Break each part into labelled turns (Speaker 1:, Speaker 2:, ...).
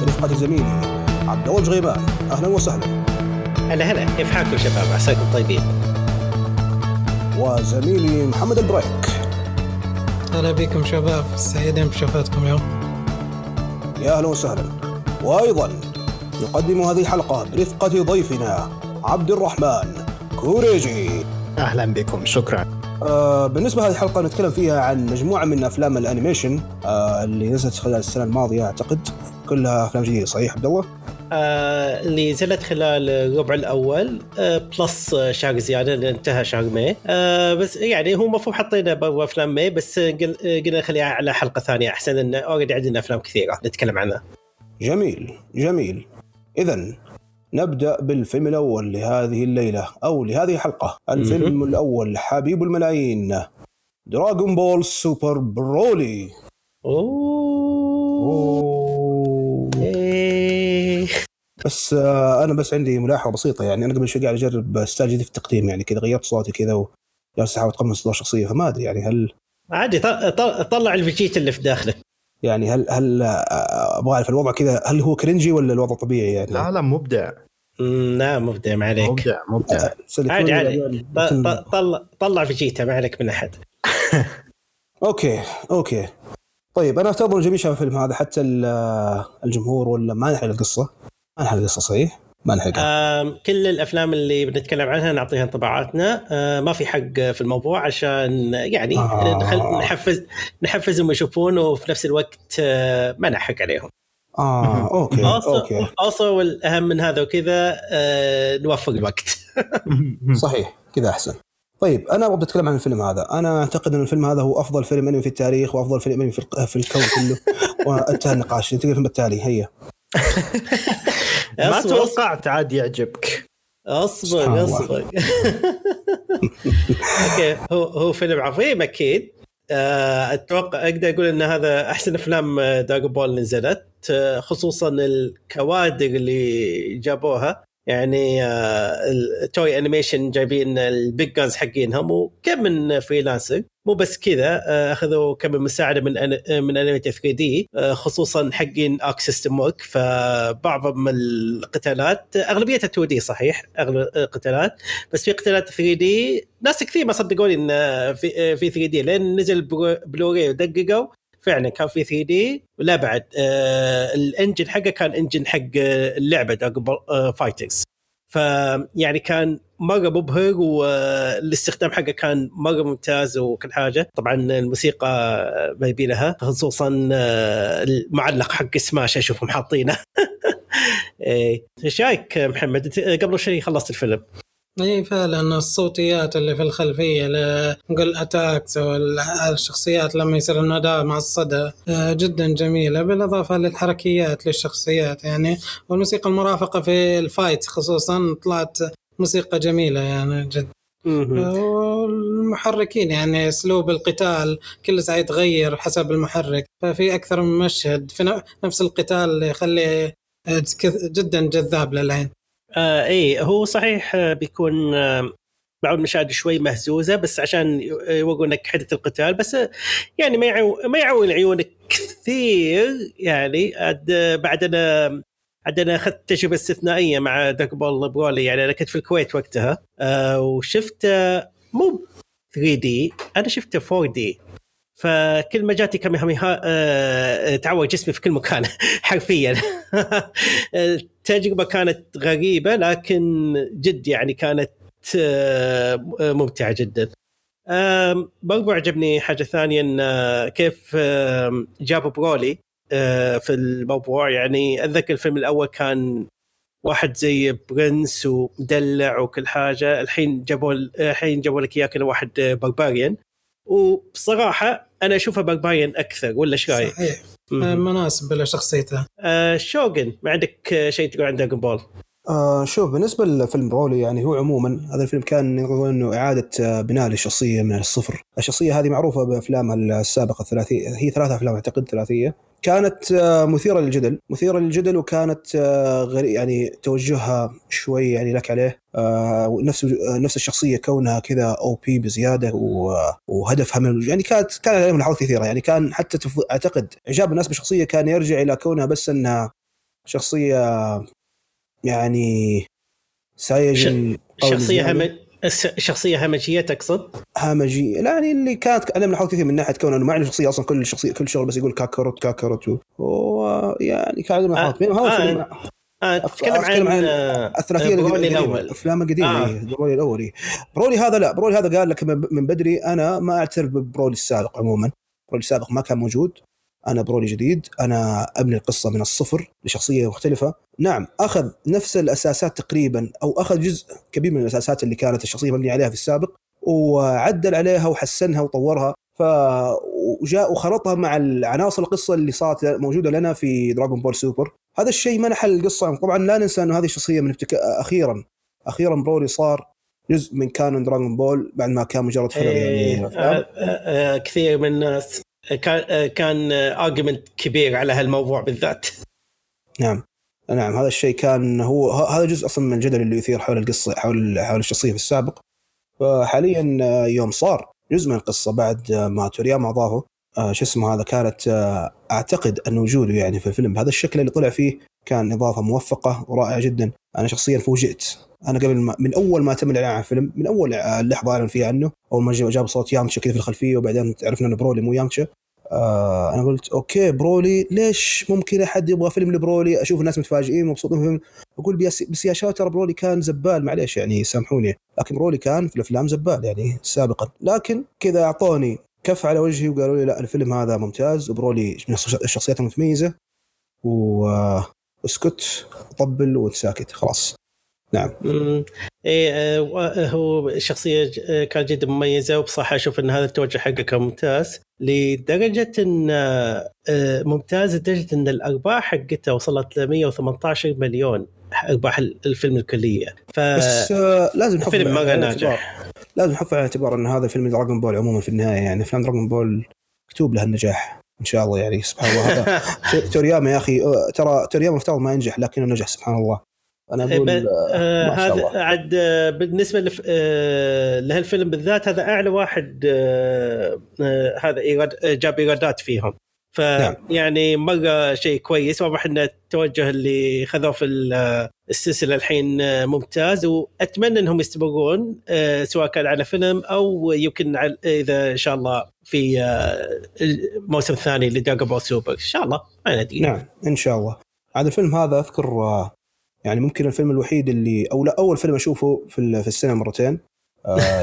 Speaker 1: برفقه زميلي. عبد الله الجغيبان أهلا وسهلا.
Speaker 2: هلا هلا. كيف حالكم شباب؟ عساكم طيبين.
Speaker 1: وزميلي محمد البريك.
Speaker 3: هلا بكم شباب. سعيدين بشوفتكم اليوم.
Speaker 1: يا أهلا وسهلا. وأيضا نقدم هذه الحلقة برفقة ضيفنا عبد الرحمن كوريجي.
Speaker 4: أهلا بكم. شكرا.
Speaker 1: آه بالنسبة لهذه الحلقة نتكلم فيها عن مجموعة من أفلام ال animation آه اللي نزلت خلال السنة الماضية أعتقد. كلها أفلام جديدة صحيح عبد الله؟
Speaker 2: آه اللي نزلت خلال الربع الأول آه plus شهر زيادة اللي انتهى شهر ماي. آه بس يعني هو المفروض حطينا برضو أفلام ماي بس قل- قلنا نخليها على حلقة ثانية أحسن لأن already عندنا أفلام كثيرة نتكلم عنها.
Speaker 1: جميل جميل. اذا نبدأ بالفيلم الأول لهذه الليلة أو لهذه الحلقة. الفيلم الأول حبيب الملايين. Dragon Ball Super Broly
Speaker 2: أوه. إيه.
Speaker 1: بس آه أنا بس عندي ملاحظة بسيطة يعني. أنا قبل شوي قاعد أجرب style جديد في التقديم يعني كذا غيرت صوتي كذا وجالس أحاول أتقمص دور شخصية فما أدري يعني هل
Speaker 2: عادي طلع الفيجيتا اللي في داخلك.
Speaker 1: يعني هل هل آه، أبغى أعرف الوضع كذا هل هو cringy ولا الوضع طبيعي يعني؟
Speaker 4: لا لا مبدع.
Speaker 2: لا مبدع ما عليك.
Speaker 4: مبدع مبدع.
Speaker 1: سلكوني
Speaker 2: عادي عادي. طلع طلع فيجيتا ما عليك من أحد.
Speaker 1: okay okay. طيب أنا أفترض انه جميع شاف الفيلم هذا حتى ال- الجمهور ولا ما نحرق القصة؟ ما نحرق القصة صحيح؟ ما نحرقها
Speaker 2: كل الأفلام اللي بنتكلم عنها نعطيها انطباعاتنا. آه، ما في حرق في الموضوع عشان يعني
Speaker 1: آه.
Speaker 2: نخل- نحفز نحفزهم يشوفون وفي نفس الوقت آه، ما نحرق عليهم.
Speaker 1: آه okay okay.
Speaker 2: also والاهم من هذا وكذا آه، نوفق الوقت.
Speaker 1: صحيح كذا أحسن. طيب أنا أبغى أتكلم عن الفيلم هذا. أنا أعتقد إن الفيلم هذا هو أفضل فيلم أنمي في التاريخ وأفضل فيلم أنمي في الق- في الكون كله. وأنتهى النقاش. ننتقل للفيلم التالي. هيا.
Speaker 4: ما توقعت عاد يعجبك.
Speaker 1: أصبر.
Speaker 2: أصبر. okay هو هو فيلم عظيم أكيد. آه، أتوقع أقدر أقول إن هذا أحسن أفلام دراجون بول نزلت آه، خصوصا الكوادر اللي جابوها. يعني آه، التوي animation جايبين ال big guns حقينهم وكم من freelancer مو بس كذا آه، أخذوا كم من مساعدة من من animator 3D خصوصا حقين Arc System Works فبعض من القتالات أغلبيتها 2D صحيح اغلب القتالات بس في قتالات 3D ناس كثير ما صدقوني إن في في 3D لين نزل بلوراي ودققوا. فعلا كان في 3D ولا بعد. آه ال engine حقه كان engine حق آه، اللعبة دراجون بول FighterZ فيعني كان مرة مبهر والاستخدام حقه كان مرة ممتاز وكل حاجة. طبعا الموسيقى ما يبي لها خصوصا آه، المعلق حق سماش أشوفهم حاطينه. إيه. إيش رأيك محمد؟ قبل شيء خلصت الفيلم.
Speaker 3: اي فعلا الصوتيات اللي في الخلفية نقول attacks والشخصيات لما يصير النداء مع الصدى آه، جدا جميلة بالإضافة للحركيات للشخصيات يعني والموسيقى المرافقة في الفايت خصوصا طلعت موسيقى جميلة يعني جد. والمحركين يعني أسلوب القتال كل ساعة يتغير حسب المحرك ففي أكثر من مشهد في نفس القتال اللي يخلي آه، جدا جذاب للعين.
Speaker 2: آه إيه هو صحيح آه، بيكون آه بعض المشاهد شوي مهزوزة بس عشان يورونك حدة القتال بس آه، يعني ما يعو ما يعول عيونك كثير يعني بعد أنا عاد أنا أخذت تجربة استثنائية مع دراجون بول برولي يعني أنا كنت في الكويت وقتها آه وشفته مو 3D أنا شفته 4D فكل ما جاتي كاميهاميها آه تعور جسمي في كل مكان حرفيا. التجربه كانت غريبة لكن جد يعني كانت آه، ممتعة جدا. برضو عجبني حاجة ثانية إن آه، كيف جابوا برولي آه، في الموضوع يعني أتذكر الفيلم الأول كان واحد زي prince ومدلع وكل حاجة. الحين جابوا الحين جابوا لك إياه كذا واحد barbarian وبصراحة أنا أشوفه barbarian أكثر ولا إيش رأيك؟
Speaker 3: صحيح
Speaker 2: مهم.
Speaker 3: مناسب لشخصيته
Speaker 2: آه شوغن ما عندك آه، شيء تقول عن دراجون بول؟
Speaker 1: آه شوف بالنسبة لفيلم برولي يعني هو عموما هذا الفيلم كان يقول إنه إعادة آه، بناء للشخصيه من الصفر، الشخصية هذه معروفة بأفلامها السابقة الثلاثية هي ثلاثة أفلام أعتقد ثلاثية كانت آه، مثيرة للجدل، مثيرة للجدل وكانت آه، غري يعني توجهها شوي يعني لك عليه. آه، نفس نفس الشخصية كونها كذا أو بي بزيادة و- وهدفها من يعني كانت كان عليها ملاحظات كثيرة. يعني كان حتى تف... أعتقد إعجاب الناس بالشخصية كان يرجع إلى كونها بس إنها شخصية يعني سايج
Speaker 2: شخصية هم... الس- شخصيه همجيه تقصد؟
Speaker 1: همجي لا يعني اللي كانت أنا ملاحظ كثير من ناحية كونه إنه ما عنده شخصية أصلا كل شخصية كل شغل بس يقول كاكروت كاكروت و- ويعني كان ملاحظات
Speaker 2: آه،
Speaker 1: الفيلم
Speaker 2: آه
Speaker 1: أتكلم
Speaker 2: أتكلم عن
Speaker 1: عن
Speaker 2: آه،
Speaker 1: الثلاثية
Speaker 2: برولي
Speaker 1: القديمة،
Speaker 2: الأول
Speaker 1: الافلام القديمة
Speaker 2: آه.
Speaker 1: آه. برولي الأول إيه. برولي هذا لا برولي هذا قال لك من من بدري أنا ما أعترف ببرولي السابق عموما برولي السابق ما كان موجود أنا برولي جديد أنا أبني القصة من الصفر لشخصية مختلفة. نعم أخذ نفس الأساسات تقريبا أو أخذ جزء كبير من الأساسات اللي كانت الشخصية مبنية عليها في السابق وعدل عليها وحسنها وطورها ف وجاء وخلطها مع العناصر القصة اللي صارت موجودة لنا في دراغون بول سوبر هذا الشيء منح القصة. طبعا لا ننسى إنه هذه الشخصية من ابتكار أخيرا أخيرا برولي صار جزء من canon دراغون بول بعد ما كان مجرد
Speaker 2: إيه،
Speaker 1: يعني.
Speaker 2: آه،
Speaker 1: أفلام.
Speaker 2: آه، آه، كثير من الناس كان آه، كان argument كبير على هالموضوع بالذات.
Speaker 1: نعم. نعم هذا الشيء كان هو هذا جزء أصلا من الجدل اللي يثير حول القصة حول حول الشخصية في السابق. فحاليا آه، يوم صار جزء من القصة بعد آه، ما تورياما اضافه آه، شو اسمه هذا كانت آه، أعتقد أن وجوده يعني في الفيلم بهذا الشكل اللي طلع فيه كان إضافة موفقة ورائعة جدا. أنا شخصيا فوجئت. أنا قبل ما من أول ما تم الإعلان عن الفيلم من أول آه، لحظة أعلن فيها عنه أول ما جاب صوت يامتشا كذا في الخلفية وبعدين عرفنا انه برولي مو يامتشا. آه أنا قلت okay برولي ليش ممكن أحد يبغى فيلم لبرولي أشوف الناس متفاجئين مبسوطين فيلم أقول بس, يا ترى برولي كان زبال معليش يعني سامحوني لكن برولي كان في الأفلام زبال يعني سابقا. لكن كذا أعطوني كف على وجهي وقالوا لي لا الفيلم هذا ممتاز وبرولي من الشخصيات المتميزة. واسكت طبل وانت ساكت خلاص. نعم.
Speaker 2: إيه آه، هو شخصية آه، كانت جدا مميزة وبصراحة أشوف إن هذا التوجه حقه كان ممتاز لدرجة إن آه، ممتاز لدرجة إن الأرباح حقته وصلت ل 118 مليون أرباح ال- الفيلم الكلية. ف
Speaker 1: بس لازم نحط
Speaker 2: فيلم مرة
Speaker 1: على
Speaker 2: ناجح.
Speaker 1: لازم نحط على اعتبار إن هذا فيلم دراغون بول عموما في النهاية يعني أفلام دراغون بول مكتوب لها النجاح إن شاء الله يعني سبحان الله هذا تورياما يا أخي آه، ترى تورياما مفترض ما ينجح لكنه نجح سبحان الله أنا
Speaker 2: إيه، أقول آه،
Speaker 1: ما شاء
Speaker 2: هذا
Speaker 1: الله.
Speaker 2: عاد آه، بالنسبة لف... آه، لهالفيلم بالذات هذا أعلى واحد آه، آه، هذا إيراد... آه، جاب إيرادات فيهم. فيعني مره شيء كويس. واضح ان التوجه اللي خذوه في ال- السلسلة الحين ممتاز. وأتمنى إنهم يستمرون آه، سواء كان على فيلم أو يمكن على إذا إن شاء الله في آه، الموسم الثاني لدراجون بول سوبر. إن شاء الله ما ندري.
Speaker 1: نعم إن شاء الله. عاد الفيلم هذا أذكر آه، يعني ممكن الفيلم الوحيد اللي أو لا أول فيلم أشوفه في في السينما مرتين.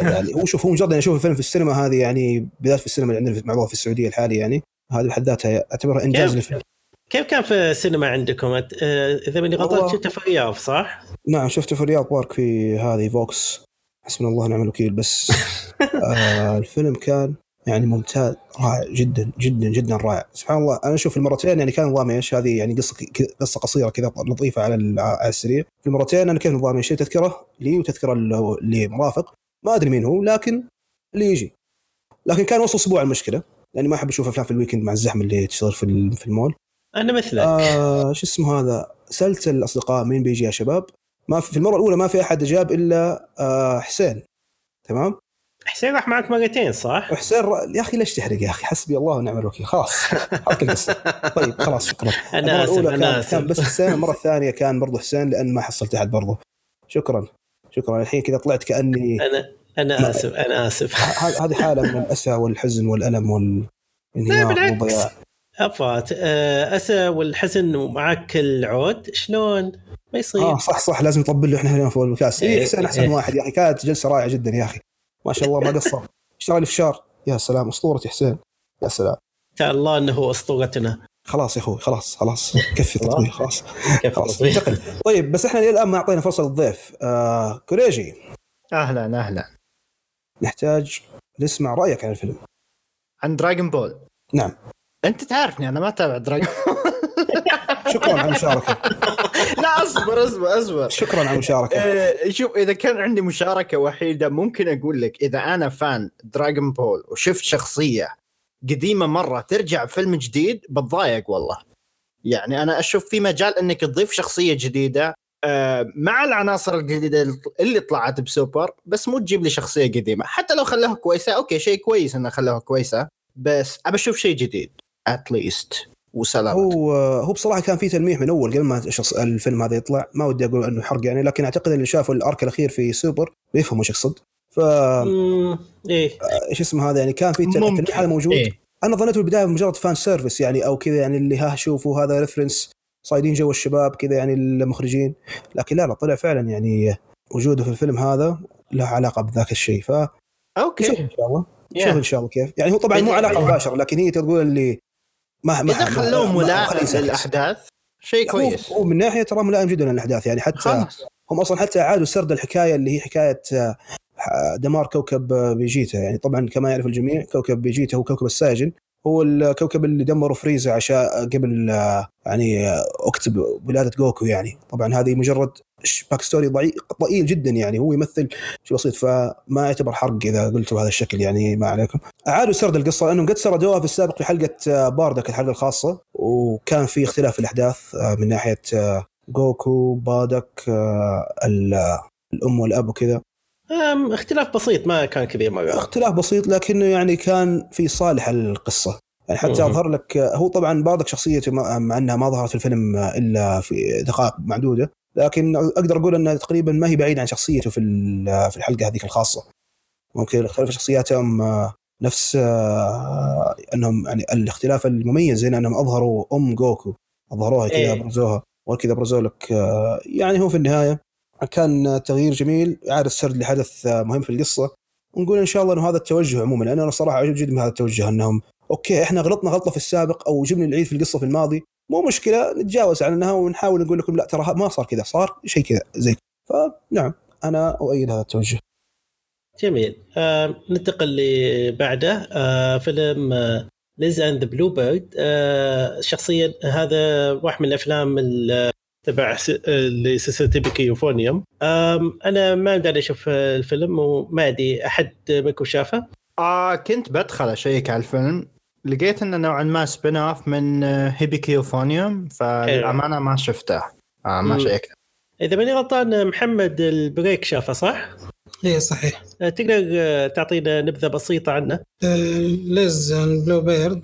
Speaker 1: يعني هو شوف هو مجرد اني أشوف الفيلم في السينما هذه يعني بالذات في السينما اللي عندنا في- معروفه في السعودية الحالي يعني. هذه بحد ذاتها اعتبرها إنجاز
Speaker 2: كيف؟
Speaker 1: للفيلم.
Speaker 2: كيف كان في السينما عندكم؟ آه، إذا ماني غلطان شفته في الرياض صح؟
Speaker 1: نعم شفته في رياض بارك في هذه فوكس. حسبنا الله ونعم الوكيل بس آه الفيلم كان يعني ممتاز رائع جدا جدا جدا رائع. سبحان الله أنا أشوف المرتين يعني كان نظامي إيش؟ هذه يعني قصة قصة قصيرة كذا لطيفة على على السريع. في المرتين أنا كيف نظامي شيء تذكرة لي وتذكرة اللي- اللي مرافق. ما أدري مين هو لكن اللي يجي. لكن كان وصل أسبوع المشكلة. لأني ما أحب أشوف أفلام في الويكند مع الزحمة اللي تشتغل في في المول.
Speaker 2: أنا مثلك.
Speaker 1: آه شو اسمه هذا؟ سألت الأصدقاء مين بيجي يا شباب؟ ما في, في المرة الأولى ما في أحد اجاب إلا آه حسين. تمام؟
Speaker 2: حسين راح معك مرتين صح؟
Speaker 1: وحسين ر... يا أخي ليش تحرق يا أخي؟ حسبي الله ونعم الوكيل. خلاص حط القصة. طيب خلاص شكرا.
Speaker 2: أنا
Speaker 1: آسف
Speaker 2: أنا
Speaker 1: كان,
Speaker 2: آسف.
Speaker 1: كان بس حسين المرة الثانية كان برضو حسين لأن ما حصلت أحد برضو. شكرا. شكرا. الحين كذا طلعت
Speaker 2: كأني أنا أنا آسف أنا
Speaker 1: آسف. هذه حالة من الأسى والحزن والألم
Speaker 2: لا
Speaker 1: والانهيار
Speaker 2: بالعكس
Speaker 1: والضياع.
Speaker 2: افات آه، أسى والحزن ومعك العود شلون؟ ما يصير.
Speaker 1: آه صح صح لازم نطبل له إحنا هنا في البودكاست
Speaker 2: إيه،
Speaker 1: اي حسين أحسن
Speaker 2: إيه.
Speaker 1: واحد. يا أخي كانت جلسة رائعة جدا يا أخي. ما شاء الله ما قصر. اشترى لي فشار يا سلام اسطورتي حسين. يا سلام.
Speaker 2: تعال الله إنه أسطورتنا.
Speaker 1: خلاص يا أخوي خلاص خلاص. كفي تطويل خلاص. خلاص طيب بس إحنا الآن ما أعطينا فرصة للضيف. آه كوريجي.
Speaker 4: أهلا أهلا.
Speaker 1: نحتاج نسمع رأيك عن الفيلم.
Speaker 4: عن دراجون بول
Speaker 1: نعم.
Speaker 4: أنت تعرفني أنا ما أتابع دراجون
Speaker 1: شكرا على المشاركه
Speaker 4: لا أصبر أصبر أصبر.
Speaker 1: شكرا على المشاركه
Speaker 4: آه، شوف إذا كان عندي مشاركة وحيدة ممكن أقول لك إذا أنا fan دراغون بول وشفت شخصية قديمة مرة ترجع فيلم جديد بتضايق والله. يعني أنا أشوف في مجال إنك تضيف شخصية جديدة مع العناصر الجديدة اللي طلعت بسوبر بس مو تجيب لي شخصية قديمة. حتى لو خلوها كويسة أوكي شيء كويس انه خلوها كويسة بس أبى أشوف شيء جديد at least وسلام
Speaker 1: هو هو بصراحة كان في تلميح من أول قبل ما الشخص الفيلم هذا يطلع. ما ودي أقول إنه حرق يعني لكن أعتقد اللي شافوا ال arc الأخير في سوبر بيفهموا إيش أقصد. ف
Speaker 2: إيه.
Speaker 1: إيش اسمه هذا يعني كان في تل-
Speaker 4: ممكن.
Speaker 1: التلميح هذا موجود.
Speaker 4: إيه.
Speaker 1: أنا ظنيته بالبداية مجرد fan service يعني أو كذا يعني اللي ها شوفوا هذا reference صايدين جو الشباب كذا يعني المخرجين. لكن لا لا طلع فعلا يعني وجوده في الفيلم هذا له علاقة بذاك الشيء. ف شوف
Speaker 4: أوكي
Speaker 1: إن شاء الله.
Speaker 4: Yeah.
Speaker 1: شوف إن شاء الله كيف. يعني هو طبعا مو علاقة مباشرة لكن هي تقول اللي ما ما
Speaker 4: إذا خلوه ملائم. للأحداث شيء كويس.
Speaker 1: هو من ناحية ترى ملائم جدا للأحداث. يعني حتى
Speaker 4: خلاص.
Speaker 1: هم أصلا حتى اعادوا سرد الحكاية اللي هي حكاية آه، دمار كوكب آه، بيجيتا يعني طبعا كما يعرف الجميع كوكب بيجيتا هو كوكب الساجن. هو الكوكب اللي دمروا فريزا عشان قبل يعني وقت ولادة جوكو يعني. طبعا هذه مجرد backstory ضئيل جدا يعني. هو يمثل شيء بسيط فما يعتبر حرق إذا قلت بهذا الشكل يعني. ما عليكم. أعادوا سرد القصة لانهم قد سردوها في السابق في حلقة باردك الحلقة الخاصة. وكان في اختلاف في الأحداث آه، من ناحية آه، جوكو بادك آه، ال- الأم والأب وكذا.
Speaker 2: اختلاف بسيط ما كان كبير مرة
Speaker 1: اختلاف بسيط لكنه يعني كان في صالح القصة يعني حتى. اظهر لك هو طبعا بادك شخصيته ما- مع أنها ما ظهرت في الفيلم إلا في دقائق معدودة لكن أقدر أقول انها تقريبا ما هي بعيدة عن شخصيته في في الحلقة هذيك الخاصة ممكن اختلاف شخصياتهم آه، نفس آه، أنهم يعني الاختلاف المميز هنا أنهم أظهروا أم جوكو أظهروها كذا
Speaker 2: إيه.
Speaker 1: أبرزوها وكذا ابرزوا لك آه، يعني هو في النهاية كان تغيير جميل. اعاده سرد لحدث مهم في القصة. ونقول إن شاء الله إنه هذا التوجه عموما. لأن أنا صراحة عجب جدا بهذا التوجه إنهم أوكي إحنا غلطنا غلطة في السابق أو جبنا العيد في القصة في الماضي. مو مشكلة نتجاوز عنها ونحاول نقول لكم لا ترى ما صار كذا. صار شيء كذا زي فنعم أنا أؤيد هذا التوجه.
Speaker 2: جميل. آه ننتقل اللي بعده آه فيلم Liz and the Blue Bird شخصيا هذا واحد من الأفلام ال- تبع لسلسله هيبيكي يوفونيوم. آم، أنا ما ادري أشوف الفيلم وما ادري أحد منكم شافه.
Speaker 4: آه كنت بدخل أشيك على الفيلم. لقيت إنه نوعا ما spin-off من آه، هيبيكيوفونيوم فللأمانة ما شفته. آه ما. شيكت
Speaker 2: إذا ماني غلطان محمد البريك شافه صح؟
Speaker 3: اي صحيح.
Speaker 2: آه، تقدر آه، تعطينا نبذة بسيطة عنه؟
Speaker 3: آه، Liz ال Blue Bird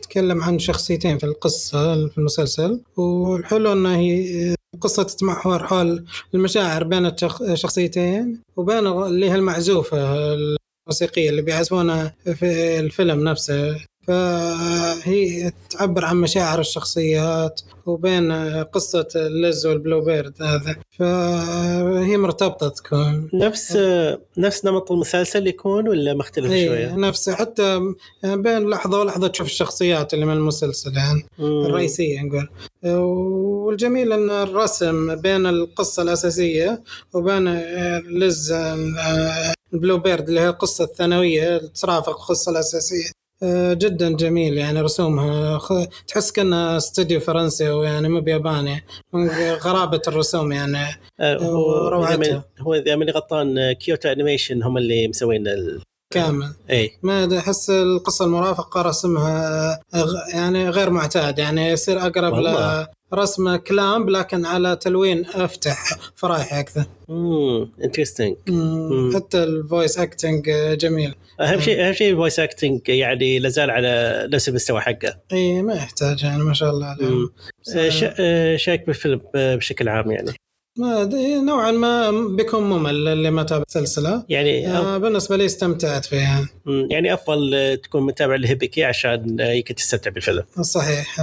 Speaker 3: تتكلم عن شخصيتين في القصة في المسلسل. والحلو إنه هي القصة تتمحور حول المشاعر بين الشخ- الشخصيتين وبين اللي هي المعزوفة الموسيقية اللي بيعزفونها في الفيلم نفسه. فهي تعبر عن مشاعر الشخصيات وبين قصة ليز والبلو بيرد هذا. فهي مرتبطة تكون.
Speaker 2: نفس نفس نمط المسلسل يكون ولا مختلف
Speaker 3: اي
Speaker 2: شوية؟
Speaker 3: نفسه حتى بين لحظة ولحظة تشوف الشخصيات اللي من المسلسل يعني
Speaker 2: مم.
Speaker 3: الرئيسية نقول. والجميل إن الرسم بين القصة الأساسية وبين لز البلو بيرد اللي هي القصة الثانوية اللي ترافق القصة الأساسية. آه، جدا جميل يعني رسومها تحس كانها استوديو فرنسي ويعني مو بياباني من غرابة الرسوم يعني
Speaker 2: آه، هو. إذا ماني- هو إذا ماني غلطان آه، كيوتو أنيميشن هم اللي مسوين ال...
Speaker 3: كامل
Speaker 2: اي
Speaker 3: ما أحس القصة المرافقة رسمها يعني غير معتاد يعني يصير أقرب
Speaker 2: والله.
Speaker 3: لرسم كلامب لكن على تلوين أفتح فرايحي أكثر.
Speaker 2: امم interesting.
Speaker 3: حتى ال voice acting جميل.
Speaker 2: أهم شيء أهم شيء ال voice acting يعني لازال على نفس المستوى حقه.
Speaker 3: إي ما يحتاج يعني ما شاء الله عليه.
Speaker 2: مم. آه، شا- آه، شايك بالفيلم آه، بشكل عام يعني.
Speaker 3: ما نوعا ما بيكون ممل اللي ما تابع السلسله
Speaker 2: يعني
Speaker 3: آه، بالنسبة لي استمتعت فيها.
Speaker 2: يعني أفضل آه، تكون متابع لهيبيكي عشان آه، يمكن تستمتع بالفيلم.
Speaker 3: صحيح.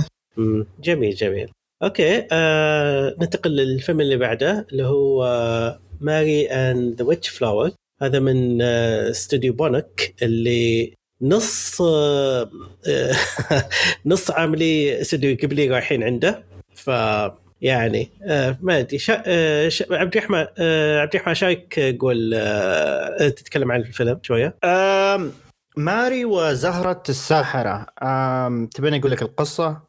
Speaker 2: جميل جميل. أوكي آه ننتقل للفيلم اللي بعده اللي هو Mary and the Witch's Flower هذا من آه استوديو بونوك اللي نص آه آه، نص عاملي استوديو قبلي رايحين عنده. ف يعني آه ما أدري شا... آه شا... عبد الرحمن آه عبد الرحمن شايك قول آه تتكلم عن الفيلم
Speaker 4: شوية؟ ماري وزهرة الساحرة. تبيني أقول لك القصة؟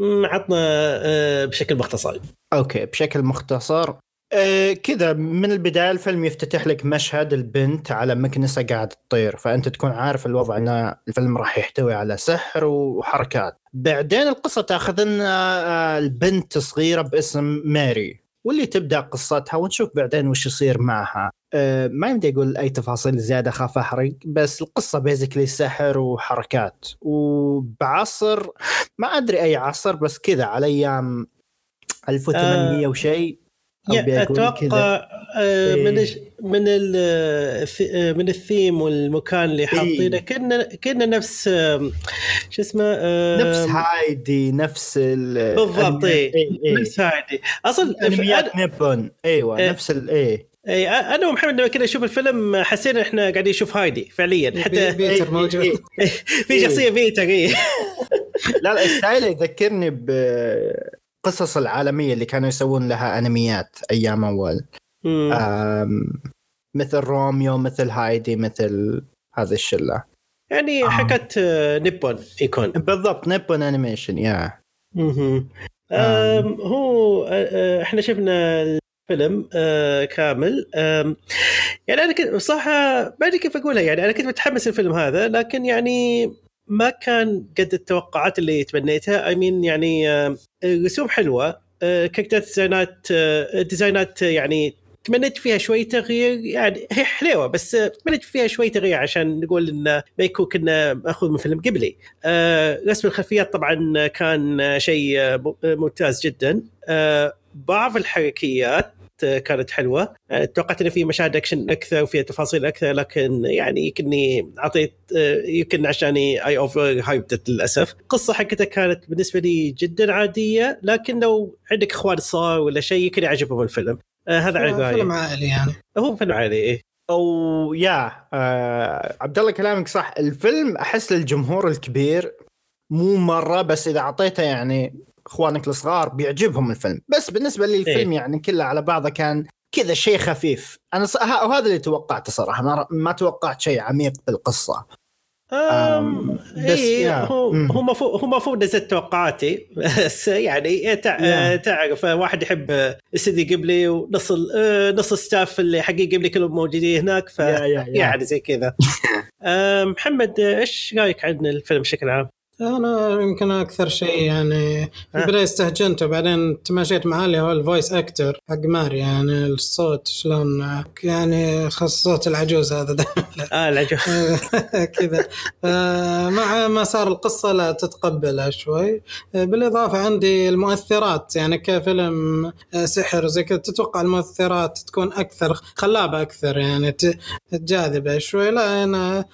Speaker 2: عطنا آه، بشكل مختصر.
Speaker 4: أوكي بشكل مختصر. آه كذا من البداية الفيلم يفتتح لك مشهد البنت على مكنسة قاعدة تطير فأنت تكون عارف الوضع إن الفيلم راح يحتوي على سحر وحركات. بعدين القصة تأخذ إن آه، البنت صغيرة باسم ماري واللي تبدأ قصتها ونشوف بعدين وش يصير معها. ما يمدي أقول أي تفاصيل زيادة خاف أحرق بس القصة بيزكلي سحر وحركات وبعصر ما أدري أي عصر بس كذا على أيام 1800
Speaker 2: آه،
Speaker 4: وشيء.
Speaker 2: أتوقع آه، من
Speaker 4: إيه.
Speaker 2: من آه، من الثيم والمكان اللي حاطينه كنا كنا نفس آم، شو اسمه
Speaker 4: نفس هايدي نفس ال
Speaker 2: بالضبط، إيه.
Speaker 4: إيه، إيه.
Speaker 2: نفس هايدي
Speaker 4: أصلا
Speaker 2: أنميات
Speaker 4: نيبون أيوه
Speaker 2: إيه.
Speaker 4: نفس ال إيه
Speaker 2: إيه، أنا ومحمد لما كنا نشوف الفيلم حسينا إحنا قاعدين نشوف هايدي فعليا. حتى
Speaker 3: بي- بيتر
Speaker 4: إيه،
Speaker 3: موجود
Speaker 4: إيه.
Speaker 2: في شخصية بيتر إيه.
Speaker 4: لا لا style يذكرني بقصص العالمية اللي كانوا يسوون لها أنميات
Speaker 2: أيام
Speaker 4: أول. مثل روميو مثل هايدي مثل هذه الشلة.
Speaker 2: يعني
Speaker 4: آه.
Speaker 2: حكت آه، نيبون يكون
Speaker 4: بالضبط نيبون أنيميشن يا
Speaker 2: هو آه، إحنا شفنا الفيلم آه، كامل. آم، يعني أنا كنت بصراحة ما أدري كيف أقولها يعني أنا كنت متحمس الفيلم هذا لكن يعني ما كان قد التوقعات اللي تمنيتها اي مين يعني آه، الرسوم حلوة آه، character ات design ات آه، design ات آه، يعني تمنيت فيها شوي تغيير يعني هي حلوة بس آه، تمنيت فيها شوي تغيير عشان نقول إنه ما يكون كنا مأخوذ من فيلم قبلي. آه، رسم الخلفيات طبعا كان آه، شيء آه، آه، ممتاز جدا. آه، بعض الحركيات آه، كانت حلوة. آه، توقعت إنه في مشاهد أكشن أكثر وفيها تفاصيل أكثر لكن يعني يمكنني أعطيت آه، يمكن عشاني I overhyped it للأسف. القصة حقتها كانت بالنسبة لي جدا عادية لكن لو عندك إخوان صار ولا شيء يمكن يعجبهم الفيلم. آه، هذا على
Speaker 3: فيلم
Speaker 2: رأيي.
Speaker 3: عائلي يعني.
Speaker 2: هو فيلم عادي إيه.
Speaker 4: أو يا آه عبد الله كلامك صح. الفيلم أحس للجمهور الكبير مو مرة بس إذا أعطيته يعني إخوانك الصغار بيعجبهم الفيلم بس بالنسبة لي الفيلم
Speaker 2: إيه.
Speaker 4: يعني كله على بعضه كان كذا شيء خفيف أنا ص... وهذا اللي توقعته صراحة ما, ما توقعت شيء عميق بالقصة
Speaker 2: آم،
Speaker 4: بس
Speaker 2: إيه. هو. هو المفروض هو المفروض نزلت توقعاتي بس يعني تع...
Speaker 4: يا.
Speaker 2: تعرف واحد يحب استدي قبلي ونص ال- آه، نص الستاف اللي حقين قبلي كلهم موجودين هناك ف
Speaker 4: يا يا يا.
Speaker 2: يعني زي كذا آه، محمد آه، إيش رأيك عن الفيلم بشكل عام؟
Speaker 3: أنا يمكن أكثر شيء يعني في
Speaker 2: آه.
Speaker 3: البداية استهجنته بعدين تماشيت معاه اللي هو الفويس أكتر حق ماري يعني الصوت شلون يعني خاص صوت العجوز هذا دائما
Speaker 2: آه العجوز.
Speaker 3: كذا. آه، مع ما صار القصة لا تتقبلها شوي. آه، بالإضافة عندي المؤثرات يعني كفيلم سحر وزي كذا تتوقع المؤثرات تكون أكثر خلابة أكثر يعني جاذبة شوي. لا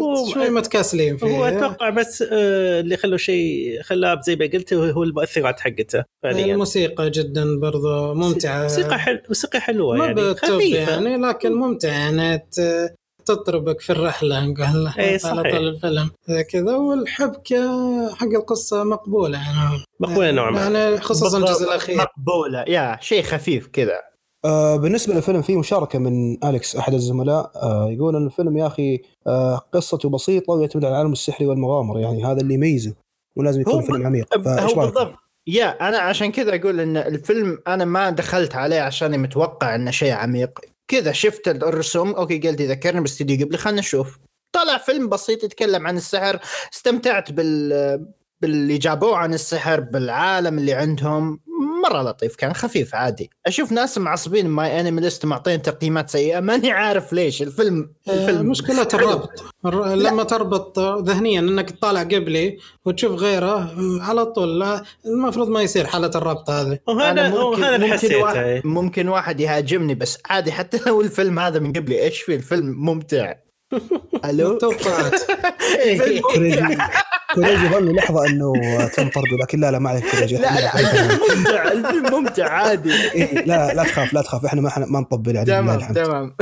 Speaker 2: هو-
Speaker 3: شوي متكاسلين فيه
Speaker 2: هو أتوقع بس اللي خلوا شيء خلاب زي ما قلت هو المؤثرات حقته فعليا.
Speaker 3: الموسيقى جدا برضو ممتعة.
Speaker 2: موسيقى حل... موسيقى
Speaker 3: حلوة
Speaker 2: يعني خفيفة.
Speaker 3: يعني لكن ممتع يعني ت- تطربك في الرحلة نقول
Speaker 2: إيه،
Speaker 3: على. طول الفيلم. زي كذا. والحبكة حق القصة مقبولة يعني.
Speaker 2: مقبولة نوعا ما.
Speaker 3: يعني خصوصا. الجزء الأخير.
Speaker 4: مقبولة. يا شيء خفيف كذا.
Speaker 1: آه بالنسبة للفيلم في مشاركة من أليكس أحد الزملاء آه يقول إن الفيلم يا أخي آه قصته بسيطة ويعتمد على العالم السحري والمغامرة يعني هذا اللي يميزه ولازم يكون
Speaker 4: هو
Speaker 1: فيلم عميق. فايش
Speaker 4: هو؟ بالضبط. يا أنا عشان كذا أقول إن الفيلم أنا ما دخلت عليه عشان متوقع إنه شيء عميق. كذا شفت الرسوم أوكي قلت يذكرني باستديو قبل خلينا نشوف. طلع فيلم بسيط يتكلم عن السحر استمتعت بال باللي جابوه عن السحر بالعالم اللي عندهم. مرة لطيف كان خفيف عادي. أشوف ناس معصبين ماي انمي ليست معطين تقييمات سيئة ماني عارف ليش. الفيلم الفيلم
Speaker 3: مشكلة
Speaker 4: حلو.
Speaker 3: الربط. الر- لما تربط ذهنيا إنك تطالع قبلي وتشوف غيره على طول لا المفروض ما يصير حالة الربط هذه.
Speaker 2: وهذا
Speaker 4: أنا
Speaker 2: وهذا
Speaker 4: ممكن واحد,
Speaker 2: إيه.
Speaker 4: ممكن واحد يهاجمني بس عادي حتى لو الفيلم هذا من قبلي إيش في الفيلم؟ ممتع. ألو؟
Speaker 3: توقعات
Speaker 4: الفيلم
Speaker 1: كوريجي ظل لحظة إنه تم طرده لكن لا لا ما عليك كوريجي
Speaker 4: لا لا الفيلم ممتع الفيلم ممتع عادي.
Speaker 1: إيه لا لا تخاف لا تخاف إحنا ما ما نطبل يعني لله
Speaker 4: تمام. تمام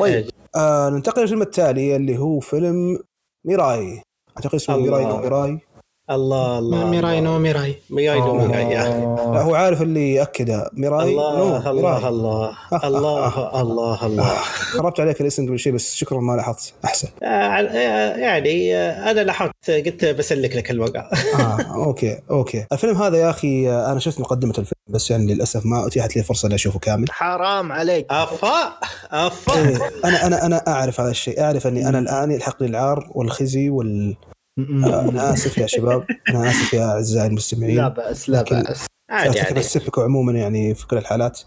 Speaker 1: طيب آه ننتقل للفيلم التالي اللي هو فيلم ميراي. أعتقد اسمه. ميراي أو ميراي.
Speaker 2: الله الله
Speaker 3: ميراي. نو ميراي.
Speaker 2: ميراي نو ميراي. يا أخي
Speaker 1: لا هو عارف اللي اكده ميراي؟
Speaker 2: الله
Speaker 1: نو
Speaker 2: الله الله الله الله الله.
Speaker 1: خربت عليك الاسم قبل شيء بس شكرا ما لاحظت. أحسن.
Speaker 2: آه، آه، يعني آه، أنا لاحظت قلت بسلك لك الوقع.
Speaker 1: آه okay okay. الفيلم هذا يا أخي أنا شفت مقدمة الفيلم بس يعني للأسف ما أتيحت لي فرصة إني أشوفه كامل.
Speaker 4: حرام عليك.
Speaker 2: أفا أفا.
Speaker 1: إيه، أنا أنا أنا أعرف هذا الشيء. أعرف أني أنا الآن يلحقني العار والخزي وال أنا آسف يا شباب. أنا آسف يا أعزائي المستمعين.
Speaker 4: لا بأس لا بأس.
Speaker 2: عادي
Speaker 1: ارتكب
Speaker 2: يعني
Speaker 1: السبك عموما يعني في كل الحالات.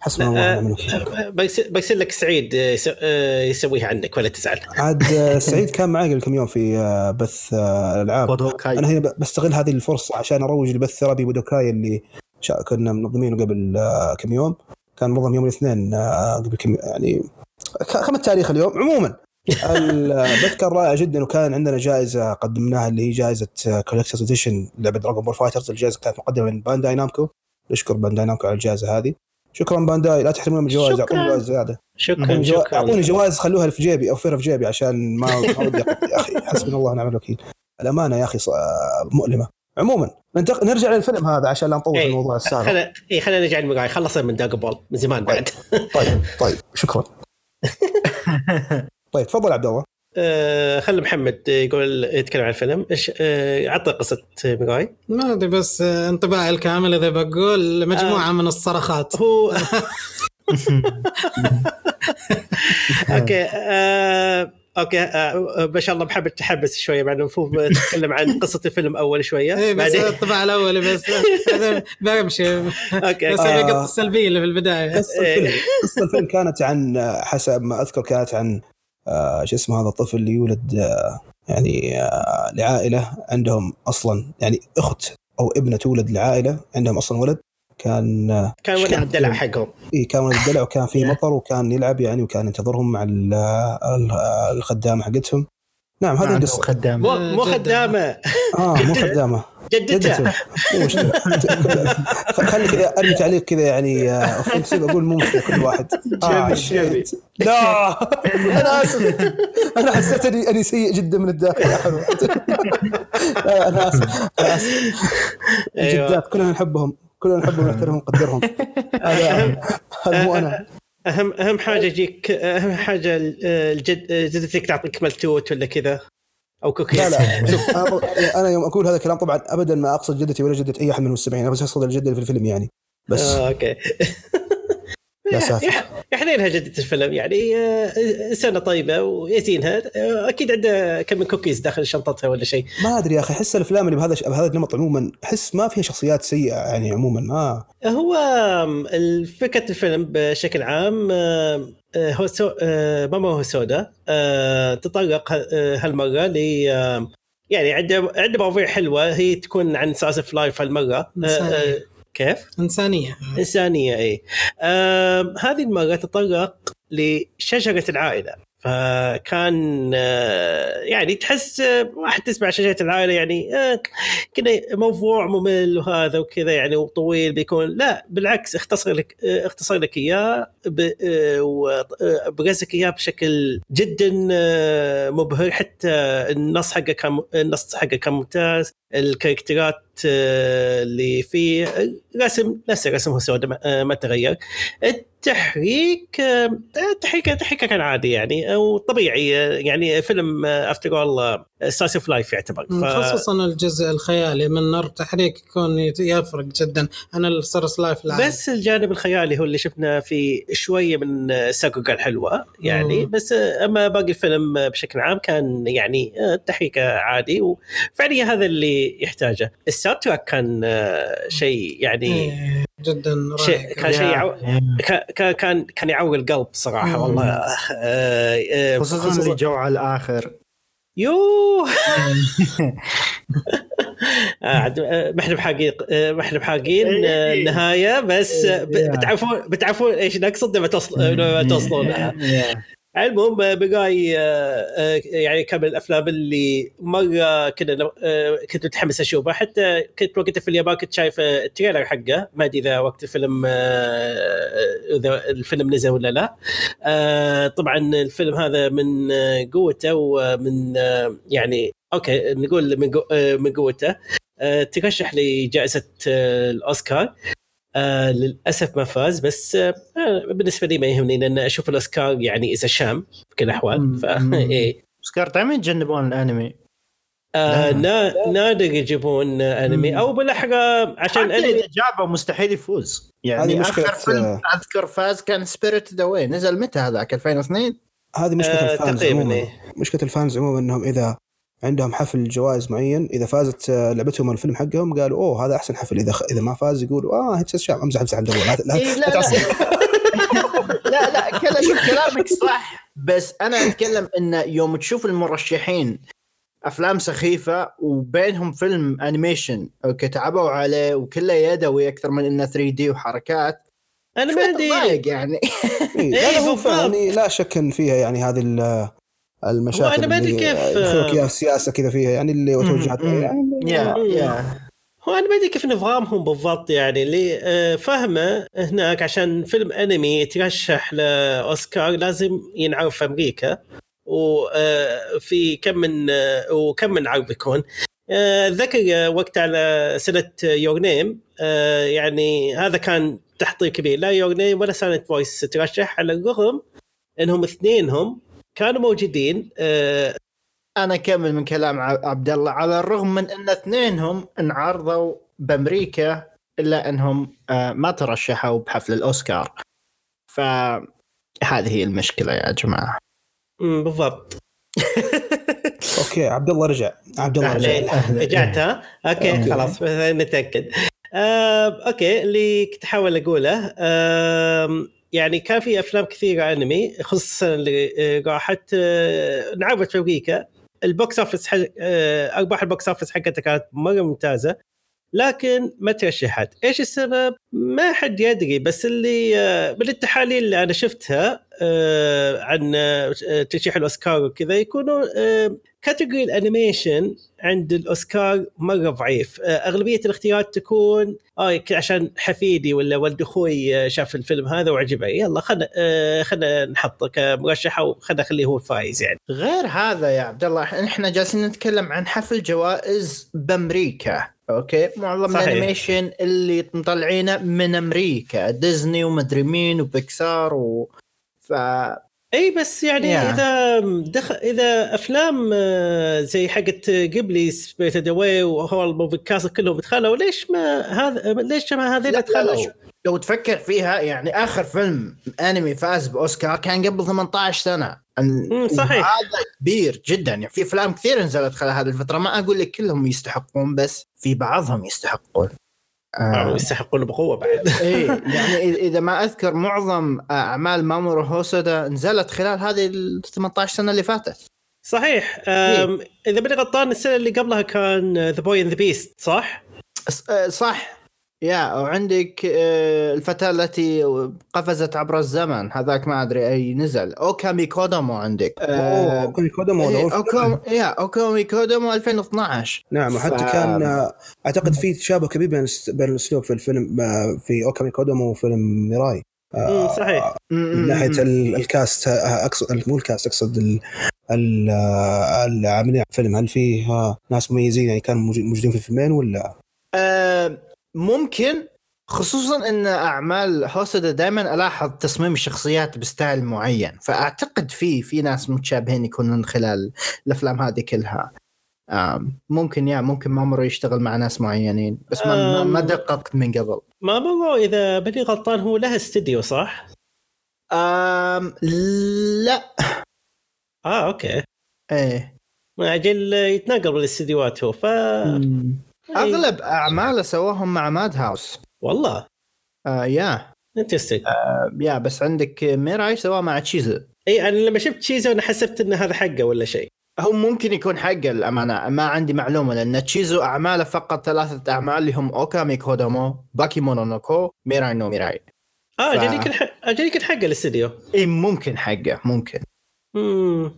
Speaker 1: حسبنا الله ونعم الوكيل.
Speaker 2: بيصير بيصير لك سعيد آه، يس- آه، يسويها عنك ولا تزعل.
Speaker 1: عاد آه، سعيد كان معي قبل كم يوم في آه، بث آه،
Speaker 4: الألعاب.
Speaker 1: أنا هنا بستغل هذه الفرصة عشان أروج لبث therapy بودوكاي اللي كنا منظمينه قبل آه، كم يوم. كان منظم يوم الاثنين آه، قبل كم يعني كم التاريخ اليوم عموما. كان رائع جدا وكان عندنا جائزة قدمناها اللي هي جائزة collector's edition لعبة Dragon Ball Fighters الجائزة كانت مقدمة من Bandai Namco نشكر Bandai Namco على الجائزة هذه. شكرا Bandai لا تحرمون من الجوائز. أعطوني جوائز زياده
Speaker 2: شكرا شكرا.
Speaker 1: أعطوني جوائز خلوها في جيبي أو في جيبي عشان ما ودي. يا أخي حسبنا الله ونعم الوكيل. الأمانة يا أخي مؤلمة. عموما ننتق... نرجع للفيلم هذا عشان لا نطول في
Speaker 2: إيه.
Speaker 1: الموضوع السابق.
Speaker 2: خلينا إيه، خلينا نرجع خلصنا من Dragon Ball من زمان بعد.
Speaker 1: طيب طيب. شكرا. طيب تفضل عبد الله
Speaker 2: آه، خلي محمد يقول يتكلم عن الفيلم. إيش آه، عطى قصة مقاي
Speaker 3: ما أدري بس آه، انطباعي الكامل إذا بقول مجموعة من الصرخات.
Speaker 2: هو okay آه، okay آه، ما شاء الله محمد تحمس شوية بعد المفروض تتكلم عن قصة الفيلم أول شوية.
Speaker 3: إيه بس
Speaker 2: بعدين.
Speaker 3: انطباع الاولي بس. بمشي.
Speaker 2: okay.
Speaker 3: بس
Speaker 1: آه.
Speaker 3: السلبيه اللي في البداية.
Speaker 1: قصة
Speaker 2: إيه.
Speaker 1: الفيلم قصة الفيلم كانت عن آه، حسب ما أذكر كانت عن آه، شو اسمه هذا الطفل اللي يولد آه، يعني آه، لعائلة عندهم أصلا يعني أخت أو ابنة تولد لعائلة عندهم أصلا ولد كان آه،
Speaker 2: كان ولد الدلع حقهم.
Speaker 1: إيه كان ولد الدلع وكان في مطر وكان يلعب يعني وكان ينتظرهم مع ال- ال- الخدامة حقتهم. نعم هذه
Speaker 4: عنده
Speaker 1: القصة.
Speaker 4: خدام
Speaker 2: مو. خدامة.
Speaker 1: آه مو خدامة.
Speaker 2: جدته
Speaker 1: جدته مو مشكله خلي كذا ارمي تعليق كذا يعني اوفنسيف أقول مو مشكله كل واحد. آه. لا أنا آسف. أنا حسيت اني أني سيء جدا من الداخل. أنا آسف. أنا آسف.
Speaker 2: أيوة.
Speaker 1: الجدات كلنا نحبهم كلنا نحبهم ونحترمهم ونقدرهم هذا هذا مو أنا.
Speaker 2: اهم أهم حاجة يجيك أهم حاجة الجد جدتك تعطيك ملتوت ولا كذا؟ أو كوكيز
Speaker 1: لا لا. أنا أنا يوم أقول هذا الكلام طبعا ابدا ما أقصد جدتي ولا جدة أي أحد من المستمعين بس أقصد الجده في الفيلم يعني. بس.
Speaker 2: آه، أوكي.
Speaker 1: لا ساتر
Speaker 2: يحنينها جدة الفيلم يعني آه، إنسانة طيبة ويتينها آه، أكيد عنده كم من كوكيز داخل شنطتها ولا شيء.
Speaker 1: ما أدري يا أخي أحس الأفلام اللي بهذا بهذا النمط عموما أحس ما فيها شخصيات سيئة يعني عموما ما.
Speaker 2: هو فكره الفيلم بشكل عام آه، هو سو... آه، ماما هو سودا آه، تطرق آه، هالمرة ل يعني عنده عنده مواضيع حلوة هي تكون عن ساس اوف لايف هالمرة آه، آه، كيف؟
Speaker 3: إنسانية.
Speaker 2: إنسانية اي آم، هذه المره تطرق لشجرة العائلة. فكان آه، يعني تحس آه، واحد تسمع شجرة العائلة يعني آه، كذا موضوع ممل وهذا وكذا يعني وطويل بيكون. لا بالعكس اختصر لك آه، اختصر لك إياه آه، وبرز لك إياه بشكل جدا آه، مبهر. حتى النص حقه كان النص حقه كان ممتاز. الكاركترات آه، اللي فيه رسم نفس الرسم هو سوداء ما- آه، ما تغير. التحريك آه، التحريك التحريك كان عادي يعني أو طبيعي آه، يعني فيلم افتر اول سايس اوف لايف يعتبر. ف...
Speaker 3: خصوصا الجزء الخيالي من نار تحريك يكون يفرق جدا. عن السرس لايف العادي
Speaker 2: بس الجانب الخيالي هو اللي شفنا فيه شوية من الساقوقة الحلوة يعني.
Speaker 3: مم.
Speaker 2: بس آه، أما باقي الفيلم آه، بشكل عام كان يعني آه، التحريك عادي. وفعليا هذا اللي يحتاجه. الساوند تراك كان آه، شيء يعني
Speaker 3: إيه، جدا
Speaker 2: شيء
Speaker 3: رائع
Speaker 2: كان شيء يعو... كان- كان كان يعور القلب
Speaker 3: صراحة.
Speaker 2: والله. آه، آه،
Speaker 4: خصوصا اللي جو على الآخر.
Speaker 2: يوه. ما إحنا بحاقين ما إحنا بحاقين النهاية بس ب- بتعرفون بتعرفون إيش نقصد؟ لما لما توصلون لها المهم آه، بقاي آه، آه، يعني كم من الأفلام اللي مرة كنا كنت متحمس أشوفها. حتى كنت وقتها في اليابان كنت شايف ال trailer حقه. ما أدري إذا وقت الفيلم إذا الفيلم نزل ولا لا. طبعا الفيلم هذا من قوته ومن يعني okay نقول من قو... من قوته. ترشح لجائزه الأوسكار. آه للأسف ما فاز بس آه بالنسبة لي ما يهمني لأن أشوف الاوسكار يعني إذا شام بكل الاحوال
Speaker 4: مم.
Speaker 2: إيه
Speaker 4: أوسكار دائما يتجنبون الأنمي
Speaker 2: آه. نا... نادر يجيبون
Speaker 4: أنمي.
Speaker 2: أو بالاحرى عشان أنمي
Speaker 4: إذا جابه مستحيل يفوز يعني
Speaker 1: آخر
Speaker 4: فيلم
Speaker 1: آه،
Speaker 4: أذكر فاز كان Spirited Away نزل متى هذاك 2002
Speaker 1: هذه مشكلة
Speaker 2: آه
Speaker 1: ال
Speaker 2: fans
Speaker 1: عموما
Speaker 2: إيه.
Speaker 1: مشكلة ال fans عموما إنهم إذا عندهم حفل جوائز معين إذا فازت آه، لعبتهم الفيلم حقهم قالوا أوه هذا أحسن حفل. إذا إذا ما فاز يقولوا آه it's a sham أمزح أمزح عند الله. لا لا,
Speaker 4: إيه،
Speaker 1: لا,
Speaker 4: لا. لا. لا لا كلا شوف كلامك صح. بس أنا أتكلم إن يوم تشوف المرشحين أفلام سخيفة وبينهم فيلم animation okay تعبوا عليه وكله يدوي أكثر من إنه 3 D وحركات
Speaker 2: أنا ما عندي
Speaker 4: تضايق يعني.
Speaker 1: إيه، لا، لا، هو. يعني لا شك إن فيها يعني هذه ال- المشاكل
Speaker 2: أنا ما
Speaker 1: اللي
Speaker 2: كيف،
Speaker 1: يدخلوك اياها السياسة كذا فيها يعني اللي توجهات
Speaker 4: مم.
Speaker 1: يعني.
Speaker 4: yeah yeah.
Speaker 2: هو أنا ما أدري كيف نظامهم بالضبط يعني اللي آه، فاهمه هناك عشان فيلم أنمي يترشح لأوسكار لازم ينعرض في أمريكا وفي كم من آه، وكم من عرض يكون آه، اتذكر آه، وقت على سنة Your Name يعني هذا كان تحضير كبير. لا Your Name ولا Silent Voice ترشح على الرغم إنهم اثنينهم كانوا موجودين آه،
Speaker 4: أنا كمل من كلام عبد الله على الرغم من أن اثنينهم انعرضوا بأمريكا إلا أنهم آه، ما ترشحوا بحفل الأوسكار فهذه هي المشكلة يا
Speaker 2: جماعة بالضبط
Speaker 1: okay عبد الله رجع عبد الله رجع.
Speaker 2: رجعت ها؟ okay
Speaker 1: okay.
Speaker 2: خلاص نتاكد. آه، okay اللي كنت أحاول أقوله آه، يعني كان في أفلام كثيره أنمي خصوصا اللي آه، راحت آه، انعرضت في أمريكا. ال box office حق آه، أرباح ال box office حقتها كانت مرة ممتازة. لكن ما ترشحت، إيش السبب؟ ما حد يدري. بس اللي آه، من التحاليل اللي أنا شفتها آه، عن آه، ترشيح الأوسكار وكذا يكونوا آه، category ال animation عند الأوسكار مرة ضعيف. آه، أغلبية الاختيارات تكون آه عشان حفيدي ولا ولد أخوي آه، شاف الفيلم هذا وعجبه. يلا خلنا آه، خلنا نحطه كمرشح وخلنا نخليه هو الفايز يعني.
Speaker 4: غير هذا يا عبد الله إحنا جالسين نتكلم عن حفل جوائز بأمريكا okay؟ معظم.
Speaker 2: ال
Speaker 4: animation اللي مطلعينه من أمريكا ديزني ومدري مين وبيكسار و ف
Speaker 2: إي بس يعني
Speaker 4: Yeah.
Speaker 2: إذا دخل إذا أفلام آه، زي حقت قبلي Spirited Away و Howl's Moving Castle كلهم دخلوا ليش ما هذا ليش ما هذول دخلوا؟
Speaker 4: لو تفكر فيها يعني آخر فيلم أنمي فاز بأوسكار كان قبل 18
Speaker 2: سنة صحيح.
Speaker 4: هذا كبير جدا يعني في أفلام كثير نزلت خلال هذه الفترة ما أقول لك كلهم يستحقون بس في بعضهم يستحقون
Speaker 2: آه،
Speaker 4: آه.
Speaker 2: يستحقون بقوة بعد.
Speaker 4: إيه يعني إذا- إذا ما أذكر معظم أعمال مامورو هوسودا نزلت خلال هذه ال 18 سنة اللي فاتت.
Speaker 2: صحيح. آم، إذا ماني غلطان السنة اللي قبلها كان The Boy and the Beast صح؟
Speaker 4: آه، صح. yeah وعندك آه، الفتاة التي قفزت عبر الزمن. هذاك ما أدري أي نزل. أوكامي كودامو عندك.
Speaker 1: أوه
Speaker 4: آه،
Speaker 1: أوكامي كودامو هذا
Speaker 4: إيه، yeah أوكامي كودامو 2012
Speaker 1: نعم وحتى
Speaker 4: ف-
Speaker 1: كان آه، أعتقد في تشابه كبير بين بين الأسلوب في الفيلم آه، في أوكامي كودامو وفيلم ميراي.
Speaker 2: صحيح.
Speaker 1: من ناحية ال- ال cast آه، اقصد مو ال cast أقصد ال- ال- آه، العاملين على الفيلم هل فيه آه، ناس مميزين؟ يعني كانوا موجود- موجودين في الفيلمين ولا؟
Speaker 4: آه، ممكن خصوصا إن أعمال هوسودا دائما ألاحظ تصميم الشخصيات ب style معين. فأعتقد في في ناس متشابهين يكونون خلال الأفلام هذه كلها. ممكن yeah ممكن مامورو يشتغل مع ناس معينين بس ما ما- ما. دققت من قبل.
Speaker 2: مامورو إذا ماني غلطان هو له استديو صح؟
Speaker 4: آم لا.
Speaker 2: آه okay.
Speaker 4: إيه.
Speaker 2: ما أجل يتنقل بالاستديوهات هو ف
Speaker 4: أغلب أعماله سواهم مع ماد هاوس.
Speaker 2: والله؟
Speaker 4: آه yeah.
Speaker 2: interesting
Speaker 4: آه yeah بس عندك ميراي سواه مع تشيزو
Speaker 2: إي أنا لما شفت تشيزو أنا حسبت إن هذا حقه ولا شيء.
Speaker 4: هو ممكن يكون حقه الامانه ما عندي معلومة لأن تشيزو أعماله فقط ثلاثة أعمال اللي هم اوكامي كودامو باكيمونو نو كو ميراي نو ميراي.
Speaker 2: آه
Speaker 4: ف-
Speaker 2: ح- أجل يمكن حقه الاستديو
Speaker 4: إي ممكن حقه ممكن.
Speaker 2: امم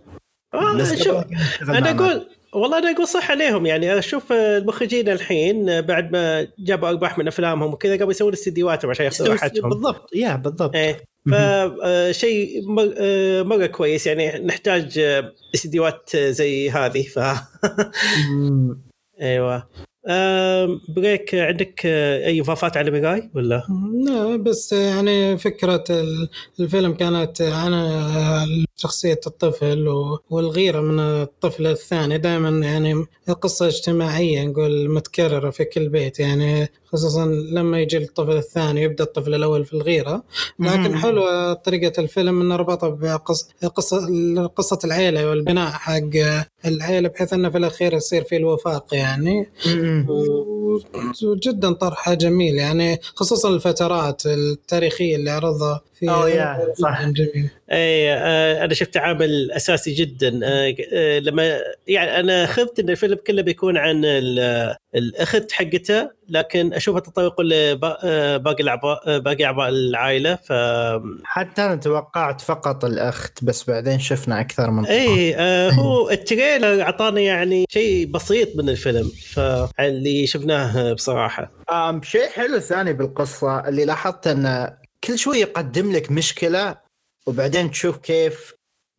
Speaker 2: آه شوف
Speaker 4: كان أنا
Speaker 2: أقول والله أنا أقول صح عليهم يعني أشوف المخرجين الحين بعد ما جابوا ارباح من أفلامهم وكذا قاموا يسوون استديوهاتهم عشان ياخذوا. راحتهم.
Speaker 4: بالضبط yeah بالضبط.
Speaker 2: إيه فشيء مرة كويس يعني نحتاج آه، استديوهات زي هذه ف أيوه. بريك عندك آه، أي إضافات على ميراي ولا؟
Speaker 3: لا بس يعني فكرة ال- الفيلم كانت عن شخصية الطفل والغيرة من الطفل الثاني. دائما يعني قصة اجتماعية نقول متكررة في كل بيت. يعني خصوصا لما يجي الطفل الثاني يبدأ الطفل الأول في الغيرة. لكن
Speaker 4: مم.
Speaker 3: حلوة طريقة الفيلم إنه ربطها بقصه قصه قصة العيلة والبناء حق العيلة بحيث إنه في الأخير يصير في الوفاق يعني. وجدا طرحه جميل. يعني خصوصا الفترات التاريخية اللي عرضها في
Speaker 4: صح.
Speaker 3: جميل.
Speaker 2: اي آه، أنا شفت عامل أساسي جدا. آه، آه، لما يعني أنا خفت إن الفيلم كله بيكون عن ال- الأخت حقته لكن اشوفه تطابق لباقي الاعضاء باقي أعضاء العائلة ف
Speaker 4: حتى أنا توقعت فقط الأخت بس بعدين شفنا أكثر من
Speaker 2: اي آه، هو التريلر أعطانا يعني شيء بسيط من الفيلم فاللي شفناه بصراحة.
Speaker 4: آم شيء حلو ثاني بالقصة اللي لاحظت أن كل شوي يقدم لك مشكلة وبعدين تشوف كيف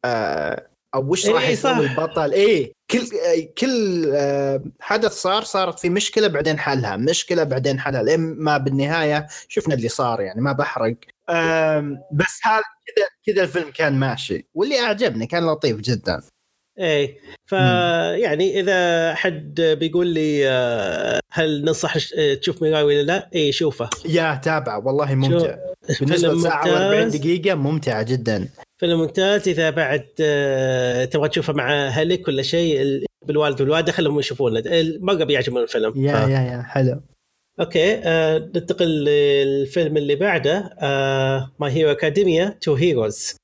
Speaker 4: آه أو وش راح
Speaker 2: إيه،
Speaker 4: يسوي
Speaker 2: صح.
Speaker 4: البطل؟ إيه كل آه كل آه حدث صار صارت في مشكلة بعدين حلها. مشكلة بعدين حلها. لين ما بالنهاية شفنا اللي صار يعني ما بحرق. بس هذا كذا كذا الفيلم كان ماشي واللي أعجبني كان لطيف جدا.
Speaker 2: اي فيعني إذا حد بيقول لي آه، هل ننصح آه، تشوف ميراي ولا لا؟ اي شوفه.
Speaker 4: يا تابع والله ممتع. لساعة
Speaker 2: ممتاز.
Speaker 4: و40 دقيقة ممتعة جدا.
Speaker 2: فيلم ممتاز. إذا بعد آه، تبغى تشوفه مع أهلك ولا شيء ال- بالوالد والوالدة خلهم يشوفونه. مره بيعجبون الفيلم.
Speaker 4: يا
Speaker 2: ف-
Speaker 4: يا يا حلو.
Speaker 2: okay آه ننتقل للفيلم اللي بعده آه My Hero Academia Two Heroes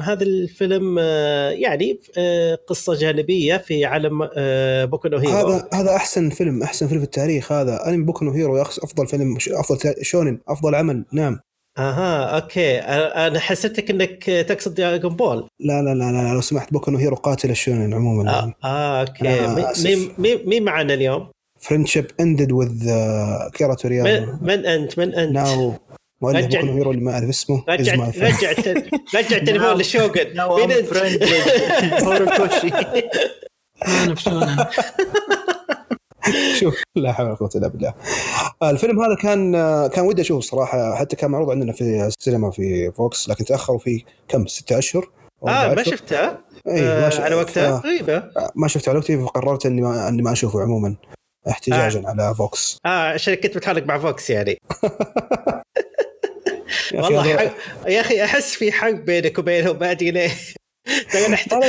Speaker 2: هذا الفيلم آه يعني آه قصة جانبية في عالم آه بوكو هيرو.
Speaker 1: هذا هذا أحسن فيلم أحسن فيلم في التاريخ هذا. أنمي بوكو هيرو يا أخي أفضل فيلم أفضل شونن أفضل عمل. نعم.
Speaker 2: أها okay. أنا حسيتك إنك تقصد دراجون بول.
Speaker 1: لا لا لا لا لو سمحت بوكو هيرو قاتل الشونن عموما.
Speaker 2: آه, آه
Speaker 1: أوكي.
Speaker 2: مين معنا اليوم؟
Speaker 1: فريندشيب اندد وذ كيرا
Speaker 2: من,
Speaker 1: تورياما
Speaker 2: من أنت؟ من أنت؟
Speaker 1: ناو مؤلف
Speaker 2: رجع-
Speaker 1: بوكو هيرو اللي ما أعرف اسمه
Speaker 2: رجع. رجع رجع التليفون. للشوغن مين
Speaker 4: ام
Speaker 2: انت؟
Speaker 4: فريند هوروكوشي
Speaker 1: شوف لا حول ولا قوة إلا بالله آه، الفيلم هذا كان آه، كان ودي اشوفه صراحة حتى كان معروض عندنا في السينما في فوكس لكن تأخروا فيه كم ستة أشهر أو
Speaker 2: آه
Speaker 1: أربعة
Speaker 2: ما
Speaker 1: أشهر.
Speaker 2: شفتها
Speaker 1: اي ما
Speaker 2: آه
Speaker 1: ش-
Speaker 2: على وقتها غريبه
Speaker 1: ما شفته على وقتي فقررت إني ما إني ما أشوفه عموما احتجاجا على فوكس.
Speaker 2: آه عشان كنت متحرك مع فوكس يعني. والله حق... يا أخي أحس في حرب بينك وبينهم ما أدري ليه. ترى نحتاج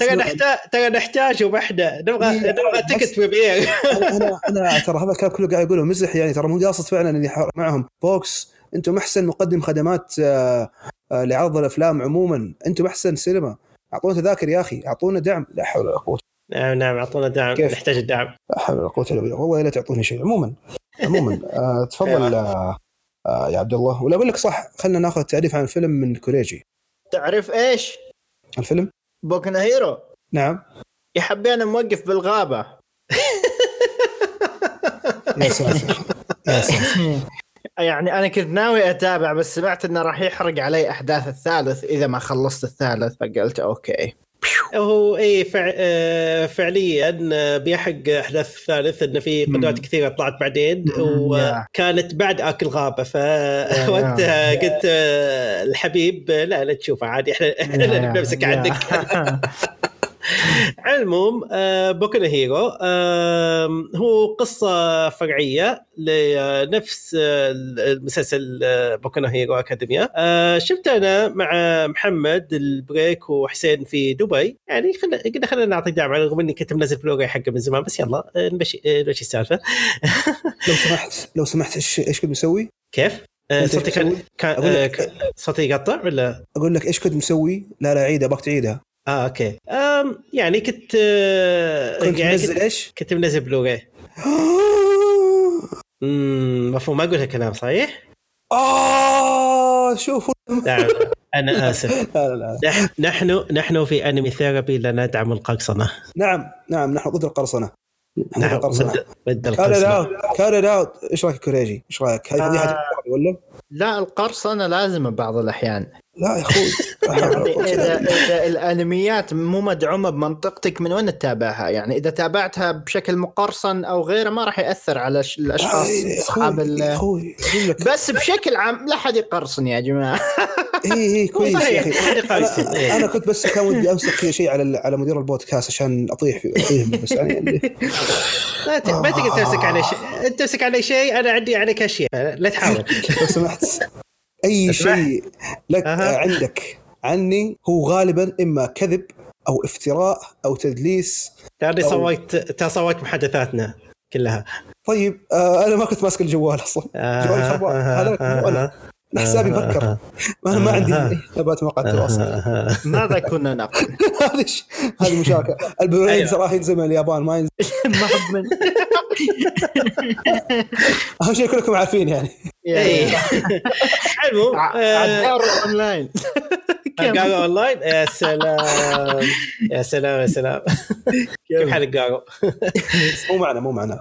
Speaker 2: ترى نحتاج ترى نحتاجهم إحنا نبغى
Speaker 1: إيه،
Speaker 2: نبغى ticket
Speaker 1: premiere أنا أنا ترى هذا الكلام كله قاعد يقوله مزح يعني ترى مو قاصد فعلا إني معهم. فوكس أنتم أحسن مقدم خدمات آه، آه، لعرض الأفلام عموما. أنتم أحسن سينما. أعطونا تذاكر يا أخي أعطونا دعم. لا حول ولا قوة
Speaker 2: نعم نعم أعطونا دعم
Speaker 1: كيف؟
Speaker 2: نحتاج الدعم.
Speaker 1: لا حول ولا قوة إلا بالله. والله لا تعطوني شيء. عموما عموما آه، تفضل آه، آه، يا عبد الله. ولا أقول لك صح خلينا ناخذ تعريف عن الفيلم من كوريجي
Speaker 4: تعرف إيش؟
Speaker 1: الفيلم
Speaker 4: بوكنا هيرو.
Speaker 1: نعم.
Speaker 4: يا حبي أنا موقف بالغابة.
Speaker 1: يا ساتر. يا ساتر.
Speaker 4: يعني أنا كنت ناوي أتابع بس سمعت إنه راح يحرق علي أحداث الثالث. إذا ما خلصت الثالث فقلت أوكي.
Speaker 2: هو اي فع... آه، فعليا آه، بيحق أحداث الثالث إنه في قدرات
Speaker 4: مم.
Speaker 2: كثيرة طلعت بعدين وكانت بعد آكل غابة ف
Speaker 4: يا.
Speaker 2: وقتها قلت آه، الحبيب لا لا تشوفه عادي إحنا إحنا اللي بنمسك العموم آه، بوكو هيرو هو قصة فرعية لنفس آه، المسلسل آه، بوكو هيرو أكاديميا آه، شفت أنا مع محمد البريك وحسين في دبي يعني خلنا قلنا خلينا نعطي دعم على رغم إني كنت منزل بلوراي حقه من زمان بس يلا نمشي نمشي السالفة
Speaker 1: لو سمحت لو سمحت إيش كنت مسوي؟
Speaker 2: كيف؟ صوتي كان؟ كان صوتي يقطع ولا؟
Speaker 1: أقول لك إيش كنت مسوي؟ لا لا عيدها ابغاك تعيدها
Speaker 2: آه okay. آم، يعني كنت آه،
Speaker 1: كنت
Speaker 2: يعني
Speaker 1: منزل إيش؟
Speaker 2: كنت منزل بلوراي امم مفهوم. ما أقول هالكلام صحيح؟
Speaker 1: آه شوفوا.
Speaker 2: نعم. أنا آسف.
Speaker 1: لا لا لا.
Speaker 2: نح- نحن نحن في أنمي ثيرابي لا ندعم القرصنة.
Speaker 1: نعم نعم نحن ضد القرصنة.
Speaker 2: نعم مد
Speaker 1: كارد
Speaker 2: القرصنة.
Speaker 1: اوت إيش رأيك كوريجي؟ إيش رأيك؟ هذه
Speaker 4: آه.
Speaker 1: ولا؟
Speaker 4: لا القرصنة لازمة بعض الأحيان.
Speaker 1: لا يا أخوي.
Speaker 4: يعني اذا إذا الأنميات مو مدعومة بمنطقتك من وين تتابعها؟ يعني إذا تابعتها بشكل مقرصن أو غيره ما راح يأثر على الأشخاص
Speaker 1: يا
Speaker 4: أصحاب
Speaker 1: أخوي يا
Speaker 4: ال-
Speaker 1: إخوي
Speaker 4: بس بشكل عام لا حد يقرصن يا جماعة.
Speaker 1: اي اي كويس يا أخي.
Speaker 2: إيه.
Speaker 1: أنا كنت بس كان ودي أمسك كذا شيء على على مدير البودكاست عشان أطيح في أطيح بس يعني
Speaker 2: ما تقدر تمسك على شيء تمسك على شيء أنا عندي عليك أشياء لا تحاول.
Speaker 1: لو سمحت. أي شيء لك
Speaker 2: أها.
Speaker 1: عندك عني هو غالبا إما كذب أو افتراء أو تدليس
Speaker 2: ترى
Speaker 1: أو-
Speaker 2: سويت سويت محادثاتنا كلها.
Speaker 1: طيب آه أنا ما كنت ماسك الجوال أصلا. جوالي خربان هذا جوالي. أنا حسابي مفكر ما أنا ما عندي
Speaker 2: آه.
Speaker 1: ثبات مواقع التواصل
Speaker 4: ماذا كنا نقول؟
Speaker 1: هذه هذه مشاكل. البلورين
Speaker 2: أيوة.
Speaker 1: راح ينزل من اليابان ما ينزل.
Speaker 4: ما حب من
Speaker 1: أهم شيء كلكم عارفين يعني.
Speaker 2: إيه. المهم آه،
Speaker 4: عدار أونلاين.
Speaker 2: جارو أونلاين؟ يا سلام. يا سلام يا سلام. كيف حالك جارو؟
Speaker 1: مو معنا مو معنا.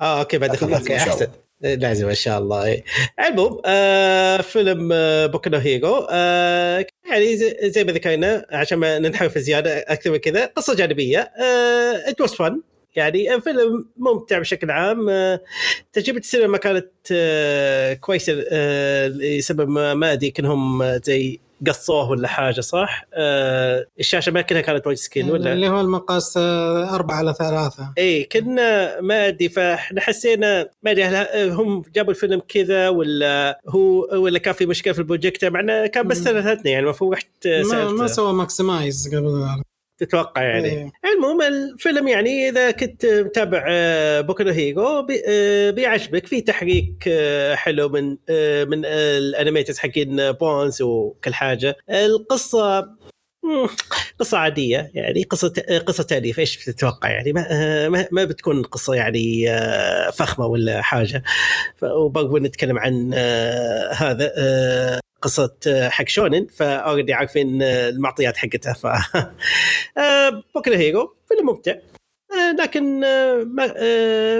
Speaker 2: آه أوكي بعد أوكي أحسن.
Speaker 1: لازم إن شاء
Speaker 2: الله إيه. المهم آه فيلم آه بوكو نو هيرو آه يعني زي, ما ذكرنا عشان ما ننحرف زيادة أكثر من كذا قصة جانبية آه it was fun يعني فيلم ممتع بشكل عام آه تجربة السينما ما كانت آه آه لسبب ما أدري كأنهم زي قصوه ولا حاجة صح؟ آه الشاشة ما كانها كانت وايد skinny ولا
Speaker 3: اللي هو المقاس آه، أربعة على ثلاثة
Speaker 2: إي كنا ما أدري فإحنا حسينا ما أدري هم جابوا الفيلم كذا ولا هو ولا كان في مشكلة في البروجيكتور معنا كان بس. ثلاثتنا يعني المفروض رحت
Speaker 3: ما, ما سوى maximize قبل
Speaker 2: تتوقع يعني.
Speaker 3: إيه.
Speaker 2: المهم الفيلم يعني إذا كنت متابع آه، بوكو بي- آه، بيعجبك. في تحريك آه، حلو من من ال animators حقين بونز وكل حاجة. القصة قصة عادية يعني. قصة قصة تأليف. إيش بتتوقع يعني؟ ما ما, ما بتكون قصة يعني فخمة ولا حاجة. وبرضو نتكلم عن هذا قصة آه، حق shonen ف already عارفين آه، المعطيات حقتها ف آه، بوكو هيرو فيلم ممتع لكن ما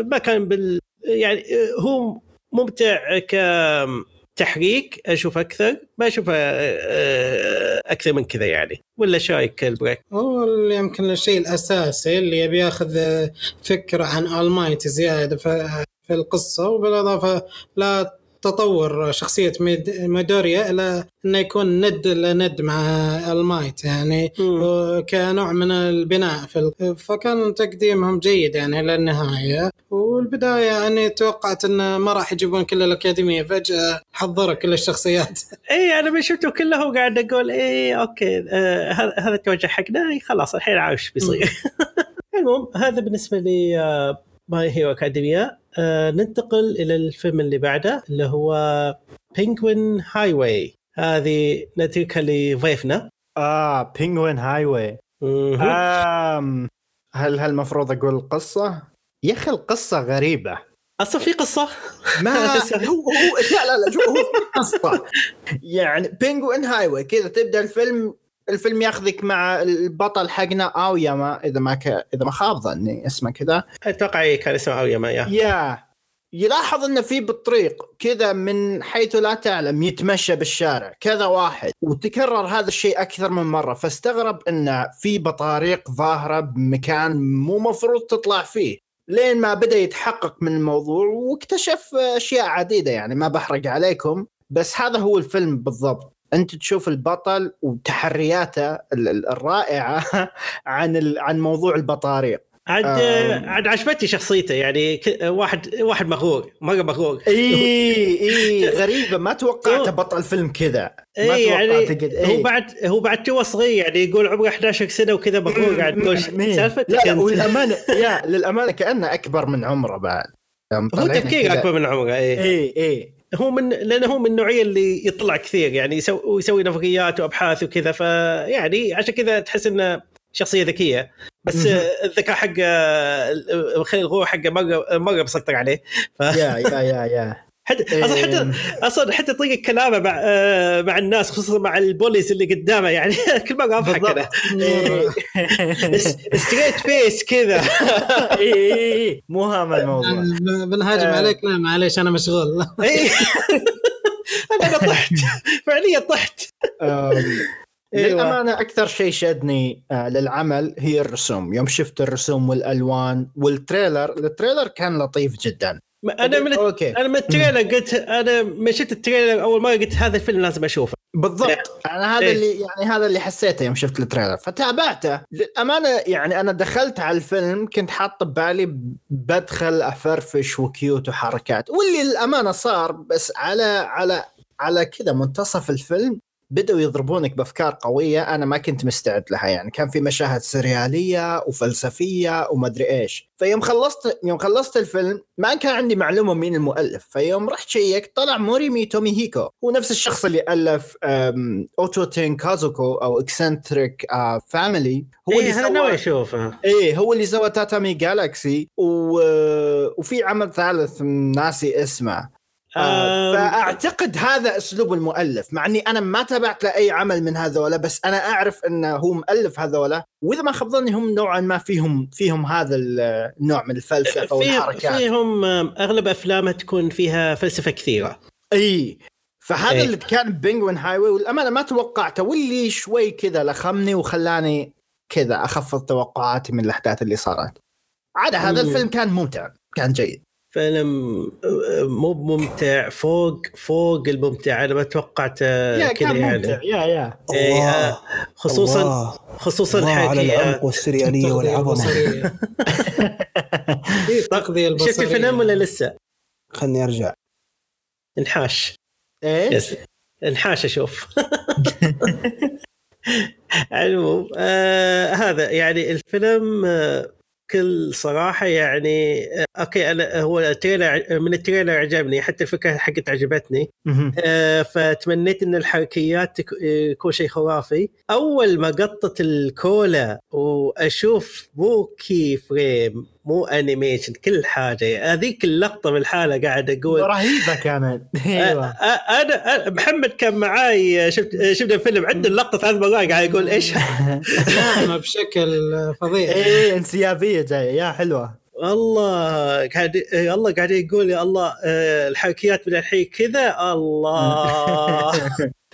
Speaker 2: ما كان بال يعني هو ممتع كتحريك أشوف أكثر ما أشوفه آه، أكثر من كذا يعني ولا إيش رايك البريك؟
Speaker 3: هو يمكن الشيء الأساسي اللي يبي ياخذ فكرة عن المايت زيادة في القصة وبالإضافة لا تطور شخصية ميد- ميدوريا إلى أنه يكون ند لند مع المايت يعني كنوع من البناء في ال... فكان تقديمهم جيد يعني إلى النهاية. والبداية يعني توقعت انه ما راح يجيبون كل الأكاديمية فجأة حضروا كل الشخصيات.
Speaker 2: اي أنا من شفته كله وقاعد أقول اي okay آه، هذا هذا التوجه حقنا إي خلاص الحين عارف إيش بيصير المهم هذا بالنسبة لي آه، ماي هيرو اكاديميا آه، ننتقل إلى الفيلم اللي بعده اللي هو بينجوين هاي واي هذه نتركها لضيفنا.
Speaker 4: آه بينجوين هاي واي هل هل المفروض أقول القصة؟ يا أخي القصة غريبة.
Speaker 2: أصلا في قصة.
Speaker 4: ما هو هو لا لا لا هو قصة. يعني بينجوين هاي واي كذا تبدأ الفيلم الفيلم ياخذك مع البطل حقنا أوياما إذا ما ك... إذا ما خاب ظني اسمه كذا.
Speaker 2: أتوقع إيه كان اسمه أوياما يا.
Speaker 4: يا. يلاحظ إنه في بالطريق كذا من حيث لا تعلم يتمشى بالشارع كذا واحد. وتكرر هذا الشيء أكثر من مرة فاستغرب انه في بطاريق ظاهرة بمكان مو مفروض تطلع فيه. لين ما بدأ يتحقق من الموضوع واكتشف أشياء عديدة يعني ما بحرق عليكم بس هذا هو الفيلم بالضبط. انت تشوف البطل وتحرياته ال- ال- الرائعة عن عن موضوع البطاريق
Speaker 2: عاد. عاد عجبتني شخصيته يعني واحد واحد مغرور مرة مغرور
Speaker 4: إي إي غريبة ما توقعت
Speaker 2: هو-
Speaker 4: بطل فيلم كذا ما
Speaker 2: إي يعني
Speaker 4: قد
Speaker 2: هو
Speaker 4: إيه.
Speaker 2: بعد هو بعد توه صغير يعني يقول عمره 11 سنة وكذا مغرور قاعد تقول؟ سالفتك
Speaker 4: لا لا
Speaker 2: أنت.
Speaker 4: وللامانه يا للأمانة كأنه أكبر من عمره بعد
Speaker 2: هو تفكير أكبر من عمره إي
Speaker 4: إي إي
Speaker 2: هو من لأنه هو من النوعية اللي يطلع كثير يعني يسوي ويسوي نظريات وأبحاث وكذا فيعني عشان كذا تحس إنه شخصية ذكية. بس الذكاء حقه آه، خلي الغرور حقه مره مرة مسيطر عليه.
Speaker 4: يا يا يا يا.
Speaker 2: حتى أصلا حتى أصلا حتى طريقة كلامه مع آه، مع الناس خصوصا مع البوليس اللي قدامه يعني كل مره أضحك أنا. straight face كذا.
Speaker 4: اي اي اي مو هذا الموضوع.
Speaker 3: بنهاجم
Speaker 4: آه.
Speaker 3: عليك؟ لا معليش أنا مشغول.
Speaker 2: إيه. أنا أنا طحت. فعليا طحت. أيوة.
Speaker 4: للأمانة أكثر شيء شدني آه، للعمل هي الرسوم. يوم شفت الرسوم والألوان وال trailer ال trailer كان لطيف جدا.
Speaker 2: أنا من
Speaker 4: okay.
Speaker 2: أنا من ال trailer قلت أنا ما شفت ال trailer أول مرة قلت هذا الفيلم لازم أشوفه.
Speaker 4: بالضبط. أنا هذا
Speaker 2: إيه.
Speaker 4: اللي يعني هذا اللي حسيته يوم شفت ال trailer. فتابعته. للأمانة يعني أنا دخلت على الفيلم كنت حاط ببالي بدخل أفرفش و cute وحركات. واللي للأمانة صار بس على على على كذا منتصف الفيلم بدأوا يضربونك بأفكار قوية أنا ما كنت مستعد لها يعني كان في مشاهد سريالية وفلسفية ومدري إيش. فيوم خلصت يوم خلصت الفيلم ما كان عندي معلومة مين المؤلف. فيوم رحت check ت طلع موريمي توميهيكو هو نفس الشخص اللي ألف أم، اوتشوتين كازوكو أو إكسنتريك فاميلي. هو اللي
Speaker 2: إيه ناوي
Speaker 4: سوى إيه هو اللي سوى تاتامي جالكسي و... وفي عمل ثالث ناسي اسمه. آه، فأعتقد هذا أسلوب المؤلف مع إني أنا ما تابعت لأي عمل من هذولا بس أنا أعرف انه هو مؤلف هذولا وإذا ما خاب ظني هم نوعا ما فيهم فيهم هذا النوع من
Speaker 2: الفلسفة
Speaker 4: والحركات.
Speaker 2: فيهم أغلب أفلامه تكون فيها فلسفة كثيرة.
Speaker 4: إي فهذا
Speaker 2: إيه.
Speaker 4: اللي كان بينجوين هاي واي والأمانة ما توقعته واللي شوي كذا لخمني وخلاني كذا أخفض توقعاتي من الأحداث اللي صارت. عاد هذا. الفيلم كان ممتع كان جيد.
Speaker 2: فيلم آه، مو ممتع فوق فوق الممتع. أنا ما توقعت آه،
Speaker 4: يا
Speaker 2: كذا يعني.
Speaker 4: ممتع. يا يا.
Speaker 2: إيه،
Speaker 1: الله.
Speaker 2: آه، خصوصا
Speaker 1: الله.
Speaker 2: خصوصا
Speaker 1: الله على
Speaker 2: الحكي
Speaker 1: العمق
Speaker 2: آه،
Speaker 1: والسرياليه والعظمة.
Speaker 3: البصرية. في التغذية البصرية.
Speaker 2: شفت الفيلم ولا لسه؟
Speaker 1: خلني أرجع.
Speaker 2: انحاش. إيش؟ انحاش أشوف. على العموم آه هذا يعني الفيلم آه بكل صراحة يعني آه okay أنا هو ال trailer من ال trailer عجبني حتى الفكرة حقت عجبتني. آه فتمنيت إن الحركيات يكون شيء خرافي أول ما قطت الكولا وأشوف مو key frame مو animation كل حاجة. هذيك اللقطة بالحالة قاعد أقول.
Speaker 4: رهيبة كانت.
Speaker 2: أيوه. أنا محمد كان معاي شفت شفنا الفيلم عنده اللقطة ثلاث مرات قاعد يقول إيش؟
Speaker 3: ناعمة بشكل فظيع.
Speaker 4: إيه. إنسيابية جاية. يا حلوة.
Speaker 2: الله قاعد إيه، الله قاعد يقول يا الله آه، الحركيات من الحين كذا؟ الله.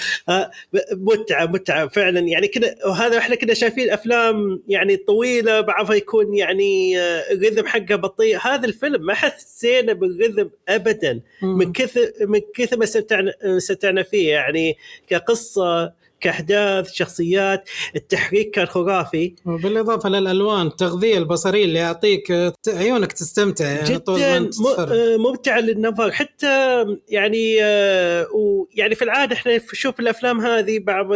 Speaker 2: متعة متعة فعلا. يعني كذا وهذا إحنا كنا شايفين أفلام يعني طويلة بعضها يكون يعني آه، الرذم حقه بطيء. هذا الفيلم ما حسينا بالرذم ابدا. من كثر من كثر ما استمتعنا استمتعنا فيه. يعني كقصة كأحداث شخصيات. التحريك كان خرافي.
Speaker 3: وبالإضافة للألوان التغذيه البصرية اللي يعطيك عيونك تستمتع يعني طول ما
Speaker 2: جدا.
Speaker 3: أنت.
Speaker 2: آه، ممتعه للنظر. حتى يعني آه، ويعني في العادة إحنا نشوف الأفلام هذه بعض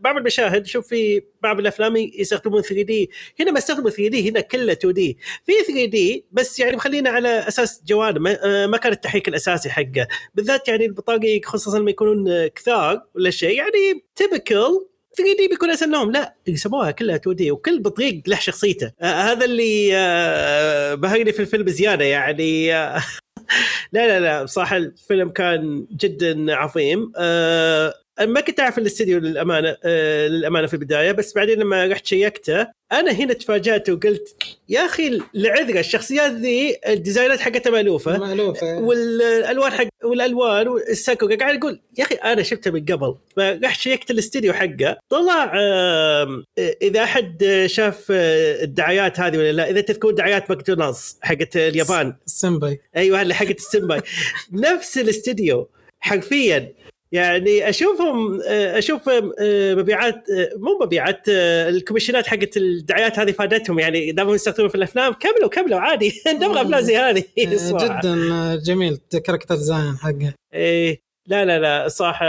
Speaker 2: بعض المشاهد نشوف في بعض الأفلام يستخدمون 3 دي. هنا ما استخدموا 3 دي هنا كله 2 دي. في 3 دي بس يعني مخلينا على أساس جوانب ما آه، كان التحريك الأساسي حقه. بالذات يعني البطاقي خصوصا لما يكونون كثار ولا شيء يعني تيبكال 3 دي بيكون أسهل لهم. لا يسموها كلها 2 دي وكل بطريق له شخصيته. آه هذا اللي آه بهرني في الفيلم زيادة يعني. آه لا لا لا بصراحه الفيلم كان جدا عظيم. آه ما كنت أعرف الاستديو للأمانة آه للأمانة في البداية بس بعدين لما رحت شيكته أنا هنا تفاجأت وقلت يا أخي العذرة الشخصيات ذي الديزاينات حقتها مألوفة.
Speaker 3: مألوفة.
Speaker 2: والألوان حق والألوان والساكو قاعد يقول يا أخي أنا شفته من قبل. فرحت شيكت الاستديو حقه طلع آم، إذا أحد شاف آه، الدعايات هذه ولا لا إذا تذكرون دعايات ماكدونالدز حقت اليابان.
Speaker 3: السمباي
Speaker 2: أيوه اللي حقت السمباي نفس الاستديو حرفيا يعني أشوفهم آه، أشوف آه، مبيعات آه، مو مبيعات الكوميشنات حقت الدعايات هذه فادتهم. يعني دامهم يستخدمون في الأفلام كملوا كملوا عادي. نبغى أفلام زي هذه.
Speaker 3: جدا جميل. character design حقه.
Speaker 2: إيه. لا لا لا صح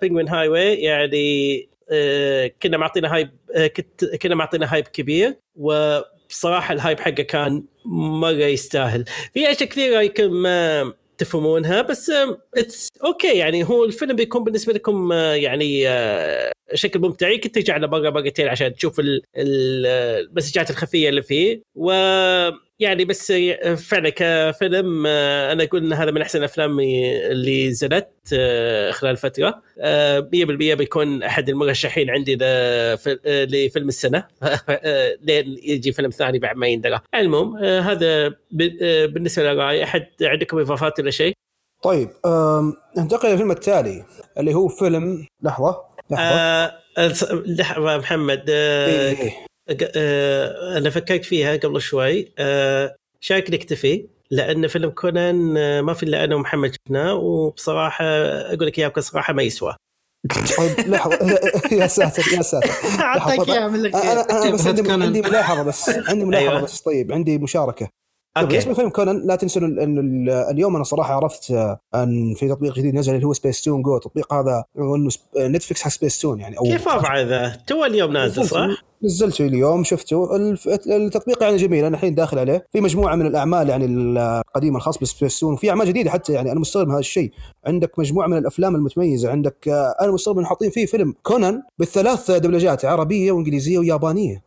Speaker 2: Penguin Highway يعني كنا معطينا hype كنت كنا معطينا hype كبير. وبصراحة ال hype حقه كان مرة يستاهل. في أشياء كثيرة يمكن ما تفهمونها بس it's okay يعني هو الفيلم بيكون بالنسبة لكم آه، يعني آه، شكل ممتع. يمكن ترجع له مرة مرتين عشان تشوف ال- ال- المسجات الخفية اللي فيه. و يعني بس فعلا كفيلم آه، أنا أقول إن هذا من أحسن الأفلام اللي نزلت آه، خلال الفترة آه، 100% بيكون أحد المرشحين عندي لف- آه، لفيلم السنة آه، لين يجي فيلم ثاني بعد ما يندرى المهم آه، هذا آه، بالنسبة للراي أحد عندكم إضافات ولا شيء؟
Speaker 1: طيب ننتقل للفيلم التالي اللي هو فيلم لحظة لحظة
Speaker 2: آه، آه، لحظة محمد آه،
Speaker 1: إيه إيه.
Speaker 2: آه، أنا فكرت فيها قبل شوي. آه، شرايك نكتفي لأن فيلم كونان آه، ما في إلا أنا ومحمد شفناه وبصراحة أقول لك إياه بكل صراحة ما يسوى.
Speaker 1: طيب لحظة. يا ساتر يا ساتر.
Speaker 4: أعطيك إياها من
Speaker 1: أنا بس عندي ملاحظة بس عندي ملاحظة
Speaker 2: أيوة.
Speaker 1: بس. طيب عندي مشاركة.
Speaker 2: okay.
Speaker 1: بالنسبة لفيلم كونان لا تنسوا انه ال- اليوم أنا صراحة عرفت آه، أن في تطبيق جديد نزل اللي هو سبيس تون جو التطبيق هذا انه سب- نتفلكس حق سبيس تون يعني أو
Speaker 2: كيف وضع ذا؟ تو اليوم نازل صح؟
Speaker 1: نزلته اليوم شفته. التطبيق يعني جميل أنا الحين داخل عليه. في مجموعة من الأعمال يعني القديمة الخاصه بسبيس تون وفي أعمال جديدة حتى يعني أنا مستغرب من هذا الشيء. عندك مجموعة من الأفلام المتميزة عندك آه، أنا مستغرب ان حاطين فيه فيلم كونان بالثلاث دبلجات عربية وإنجليزية ويابانية.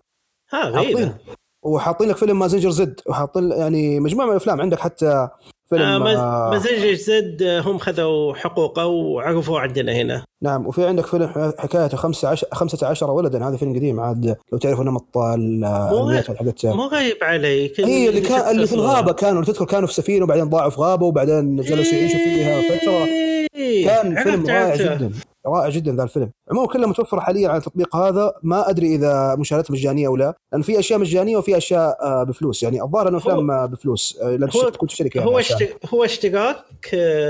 Speaker 2: ها
Speaker 1: غريبة. وحاطين لك فيلم مازنجر زد وحاطين يعني مجموعة من الأفلام. عندك حتى فيلم
Speaker 2: آه
Speaker 1: آه
Speaker 2: مازنجر زد آه، هم خذوا حقوقه وعرفوه عندنا هنا.
Speaker 1: نعم وفي عندك فيلم حكايته 15 15 ولدا. هذا فيلم قديم عاد لو تعرفوا نمط الانميات حقت
Speaker 2: مو غريب علي كل-
Speaker 1: هي اللي كان اللي في الغابة كانوا تذكر كانوا في سفينه وبعدين ضاعوا في غابة وبعدين جلسوا يعيشوا فيها فترة.
Speaker 2: إيه،
Speaker 1: كان فيلم رائع. جدا. رائع جدا ذا الفيلم. عموما كلها متوفرة حاليا على التطبيق هذا. ما أدري إذا مشاهدته مجانية أو لا. لأن في أشياء مجانية وفي أشياء آه، بفلوس. يعني الظاهر إنه افلام آه، بفلوس. آه، لأن
Speaker 2: هو-
Speaker 1: كنت يعني
Speaker 2: هو. اشت... هو اشتراك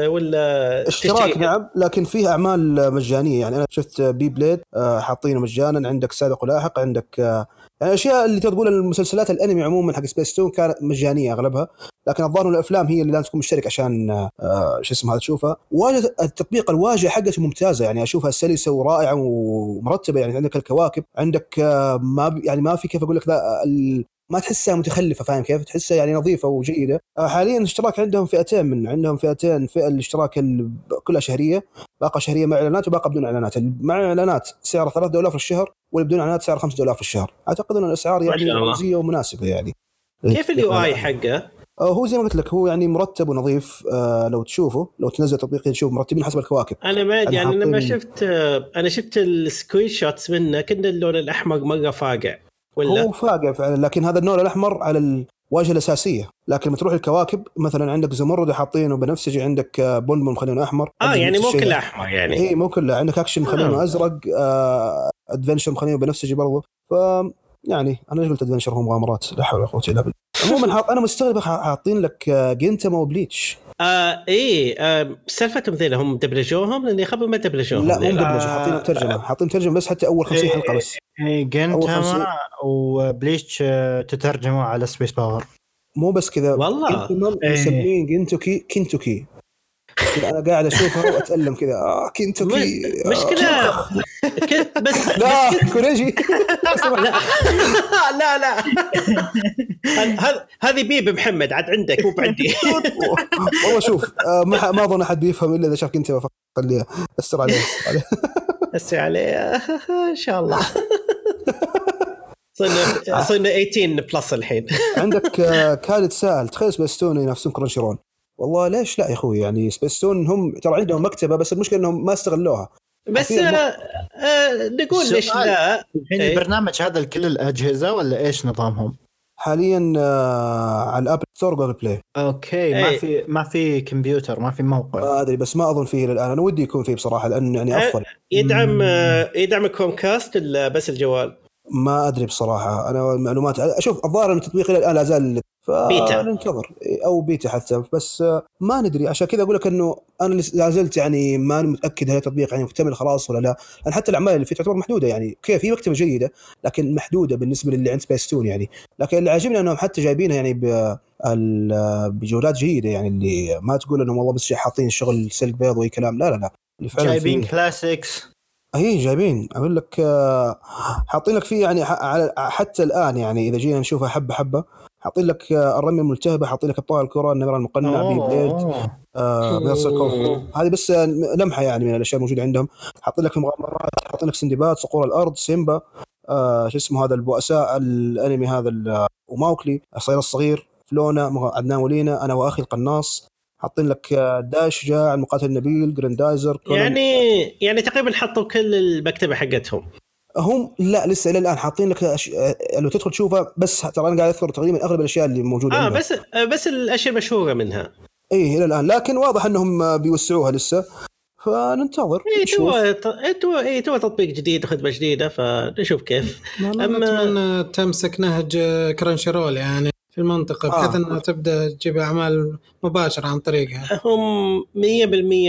Speaker 2: ولا
Speaker 1: اشتراك
Speaker 2: تشتري-
Speaker 1: نعم لكن فيه أعمال مجانية. يعني أنا شفت بي بليد حاطينه مجانا. عندك سابق ولاحق عندك يعني الأشياء اللي تقول المسلسلات الأنمي عموما حق سبيس تون كانت مجانية أغلبها لكن الظاهر الأفلام هي اللي لازم تكون مشترك عشان آه، شو اسمه هذا تشوفها. واجهه التطبيق الواجهه حقته ممتازة يعني أشوفها سلسة ورائعة ومرتبة يعني عندك الكواكب عندك آه، ما يعني ما في كيف أقول لك ما تحسها متخلفة فاهم كيف؟ تحسها يعني نظيفة وجيدة. آه، حاليا الاشتراك عندهم فئتين من عندهم فئتين فئة الاشتراك ال- كلها شهرية باقة شهرية مع إعلانات وباقة بدون إعلانات، مع إعلانات سعره 3 دولار في الشهر واللي بدون إعلانات سعره 5 دولار في الشهر. أعتقد إن
Speaker 2: الأسعار
Speaker 1: يعني. رمزيه ومناسبة يعني.
Speaker 2: كيف ال UI حقه؟
Speaker 1: آه، هو زي ما قلت لك هو يعني مرتب ونظيف آه لو تشوفه لو تنزل تطبيق تشوف مرتبين حسب الكواكب.
Speaker 2: أنا ما أدري يعني لما شفت آه، أنا شفت ال screenshots منه كان اللون الأحمر مرة فاقع ولا؟
Speaker 1: هو فاقع فعلا لكن هذا النور الأحمر على الواجهة الأساسية. لكن لما تروح الكواكب مثلا عندك زمرد حاطينه بنفسجي عندك آه، بون بون مخلينه أحمر.
Speaker 2: آه يعني مو. كله أحمر يعني.
Speaker 1: اي مو كله. عندك أكشن مخلينه
Speaker 2: آه.
Speaker 1: أزرق آه adventure مخلينه بنفسجي برضه ف يعني أنا إيش قلت adventure؟ هو مغامرات لا حول ولا قوة إلا بالله. عموما أنا مستغرب حا- حاطين لك آه، جنتما وبليتش.
Speaker 2: آه إيه آه سالفتهم ذيلا هم دبلجوهم لاني خبر ما دبلجوهم
Speaker 1: لا مو. مدبلجه حاطين ترجمة حاطين ترجمة بس حتى أول 50 حلقة بس
Speaker 4: إيه،
Speaker 1: أول
Speaker 4: جنتاما. وبليتش آه، تترجموا على سبيس باور
Speaker 1: مو بس كذا
Speaker 2: والله.
Speaker 4: إيه.
Speaker 1: مسمين جنتوكي كنتوكي أنا قاعد أشوفها وأتألم كذا. آه كنتوكي.
Speaker 2: مشكله
Speaker 1: آه.
Speaker 2: كنت بس
Speaker 1: لا كوريجي.
Speaker 2: لا لا. لا هذ- هذ- هذه بيب محمد عاد عندك مو بعندي.
Speaker 1: والله شوف آه، ما ما أظن أحد بيفهم إلا إذا شاف كنتما فقط خليه استر عليه استر عليه.
Speaker 2: إن شاء الله. صرنا صرنا 18 plus الحين.
Speaker 1: عندك آه، خالد سائل تخيل سبيستون ينافسون كرنشي رول والله ليش لا يا أخوي يعني سبيستون هم ترى عندهم مكتبة بس المشكلة إنهم ما استغلوها
Speaker 2: بس
Speaker 1: في
Speaker 2: آه آه نقول ليش. لا
Speaker 4: الحين
Speaker 2: إيه.
Speaker 4: البرنامج هذا لكل الأجهزة ولا إيش نظامهم؟
Speaker 1: حاليا آه، على ال App Store Google
Speaker 4: Play okay ما
Speaker 2: إيه.
Speaker 4: في ما في كمبيوتر ما في موقع
Speaker 1: ما أدري بس ما أظن فيه إلى الآن أنا ودي يكون فيه بصراحة لأن يعني
Speaker 2: أه.
Speaker 1: أفضل
Speaker 2: يدعم آه يدعم كروم كاست ولا بس الجوال؟
Speaker 1: ما أدري بصراحة أنا المعلومات أشوف الظاهر إن التطبيق إلى الآن لا زال
Speaker 2: بيتا.
Speaker 1: ننتظر. أو بيتا حتى. بس آه، ما ندري. عشان كذا أقول لك إنه أنا لا زلت يعني ماني متأكد هل التطبيق يعني مكتمل خلاص ولا لا. لأن حتى الأعمال اللي فيه تعتبر محدودة يعني. كيف؟ في مكتبة جيدة لكن محدودة بالنسبة للي عند سبيس تون يعني. لكن اللي عاجبني إنهم حتى جايبينها يعني بجودات جيدة يعني اللي ما تقول إنهم والله بس حاطين شغل سلك بيض وأي كلام. لا لا لا. اللي فعلا
Speaker 4: جايبين classics
Speaker 1: إي جايبين. أقول لك آه، حاطين لك فيه يعني ح- على- حتى الآن يعني إذا جينا نشوفها حبة حبة حاطين لك آه، الرمية الملتهبة حاطين لك ابطال الكره النمر المقنع بي بليد. آه هذه بس آه، لمحة يعني من الأشياء الموجودة عندهم. حاطين لك مغامرات حاطين لك سندباد صقور الأرض سيمبا آه شو اسمه هذا البؤساء الأنمي هذا ال- وماوكلي الصغير الصغير فلونا عدنان ولينا أنا وأخي القناص. حاطين لك آه، داش شجاع المقاتل النبيل جراندايزر.
Speaker 2: يعني يعني تقريبا حطوا كل المكتبة حقتهم.
Speaker 1: هم لا لسه إلى الآن حاطين لك أش... آه، لو تدخل تشوفها بس ترى أنا قاعد أذكر تقريبا أغلب الأشياء اللي موجودة
Speaker 2: آه
Speaker 1: عندهم.
Speaker 2: بس آه بس الأشياء المشهورة منها.
Speaker 1: إيه إلى الآن. لكن واضح إنهم بيوسعوها لسه. فننتظر
Speaker 2: اي تو تو اي تو تطبيق جديد وخدمه جديدة فنشوف كيف. أما-
Speaker 3: أتمنى تمسك نهج Crunchyroll يعني. في المنطقة بحيث
Speaker 1: آه.
Speaker 3: إنها تبدأ تجيب أعمال مباشرة عن طريقها
Speaker 2: هم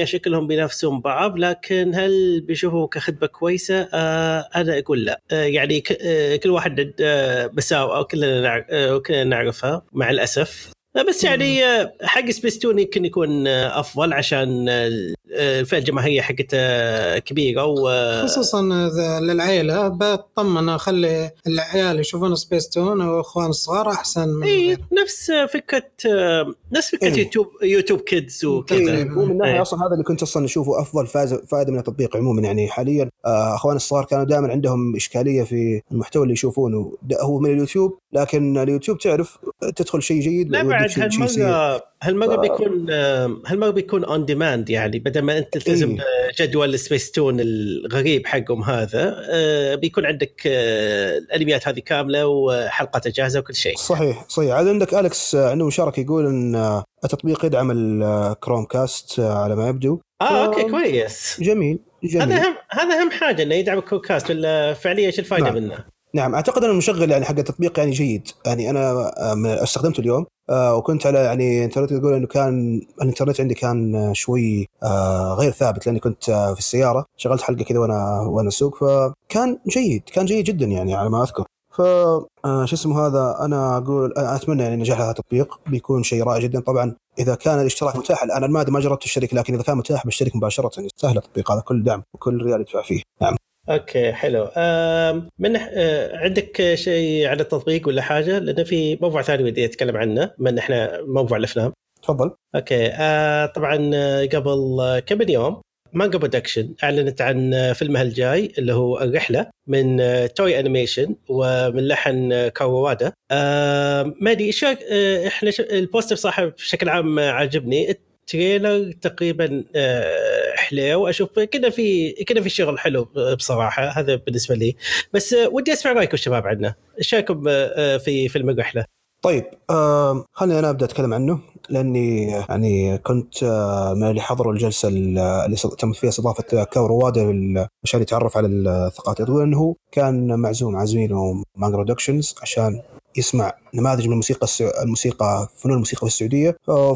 Speaker 2: 100% شكلهم بينافسون بعض لكن هل بيشوفوا كخدمة كويسة؟ آه أنا أقول لا آه يعني آه كل واحد آه مساوئ كلنا آه نعرفها مع الأسف بس يعني آه حق سبيستون يمكن يكون آه أفضل عشان آه، الفئه الجماهيريه حقتها كبيرة و
Speaker 3: خصوصا للعيلة بطمن أخلي العيال يشوفون سبيس تون أو اخوان الصغار أحسن من
Speaker 2: اي نفس فكرة آه، نفس فكرة
Speaker 1: إيه.
Speaker 2: يوتيوب YouTube Kids وكذا.
Speaker 1: هو من ناحيه
Speaker 2: إيه.
Speaker 1: أصلا هذا اللي كنت أصلا أشوفه أفضل فائدة من التطبيق عموما يعني حاليا آه، أخوان الصغار كانوا دائما عندهم إشكالية في المحتوى اللي يشوفونه هو من اليوتيوب لكن اليوتيوب تعرف تدخل شيء جيد
Speaker 2: لا بعد. هالمره هالمرة
Speaker 1: ف-
Speaker 2: بيكون هالمرة بيكون on demand يعني بدل ما أنت تلتزم
Speaker 1: إيه.
Speaker 2: بجدول سبيس تون الغريب حقهم هذا آه، بيكون عندك آه، الانميات هذه كاملة وحلقاتها جاهزه وكل شيء
Speaker 1: صحيح صحيح عاد عندك الكس آه، عنده مشاركه يقول إن التطبيق يدعم ال Chromecast على ما يبدو
Speaker 2: آه
Speaker 1: ف-
Speaker 2: أوكي كويس
Speaker 1: جميل
Speaker 2: هذا
Speaker 1: جميل
Speaker 2: أهم هذا أهم حاجة إنه يدعم ال Chromecast ولا فعليا إيش الفائده
Speaker 1: نعم.
Speaker 2: منه؟
Speaker 1: نعم أعتقد أن المشغل يعني حق التطبيق يعني جيد. يعني أنا آه، استخدمته اليوم آه، وكنت على يعني إنترنت يقول إنه كان الإنترنت عندي كان آه، شوي غير ثابت لأني كنت في السيارة شغلت حلقة كذا وأنا وأنا اسوق فكان جيد كان جيد جدا يعني على ما أذكر. ف شو اسمه هذا أنا أقول أنا أتمنى يعني نجاح هذا التطبيق بيكون شيء رائع جدا. طبعا إذا كان الاشتراك متاح الآن أنا ما جربت أشترك لكن إذا كان متاح بشترك مباشرة يعني يستاهل التطبيق هذا كل دعم وكل ريال يدفع فيه. نعم.
Speaker 2: أوكي حلو من آه، عندك شيء عن التطبيق ولا حاجة؟ لأن في موضوع ثاني ودي أتكلم عنه من إحنا موضوع الأفلام.
Speaker 1: تفضل
Speaker 2: أوكي آه طبعا آه، قبل كم يوم Manga Production أعلنت عن فيلمها الجاي اللي هو الرحلة من Toei Animation ومن لحن كاورو وادا آه ما أدري إيش إحنا ال poster صح بشكل عام عاجبني ال trailer تقريبا آه، حلو أشوف كنا في كنا في شغل حلو بصراحة هذا بالنسبة لي بس ودي أسمع رأيكم شباب عنه إيش رأيكم آه، آه، في فيلم الرحله؟
Speaker 1: طيب خليني أنا أبدأ أتكلم عنه لأني يعني كنت آه من اللي حضروا الجلسة اللي تم فيها استضافة كاورو وادا بال- عشان يتعرف على الثقافات يقول إنه هو كان معزوم مع زميله Manga Productions عشان يسمع نماذج من الموسيقى. الموسيقى فنون الموسيقى في السعودية آه،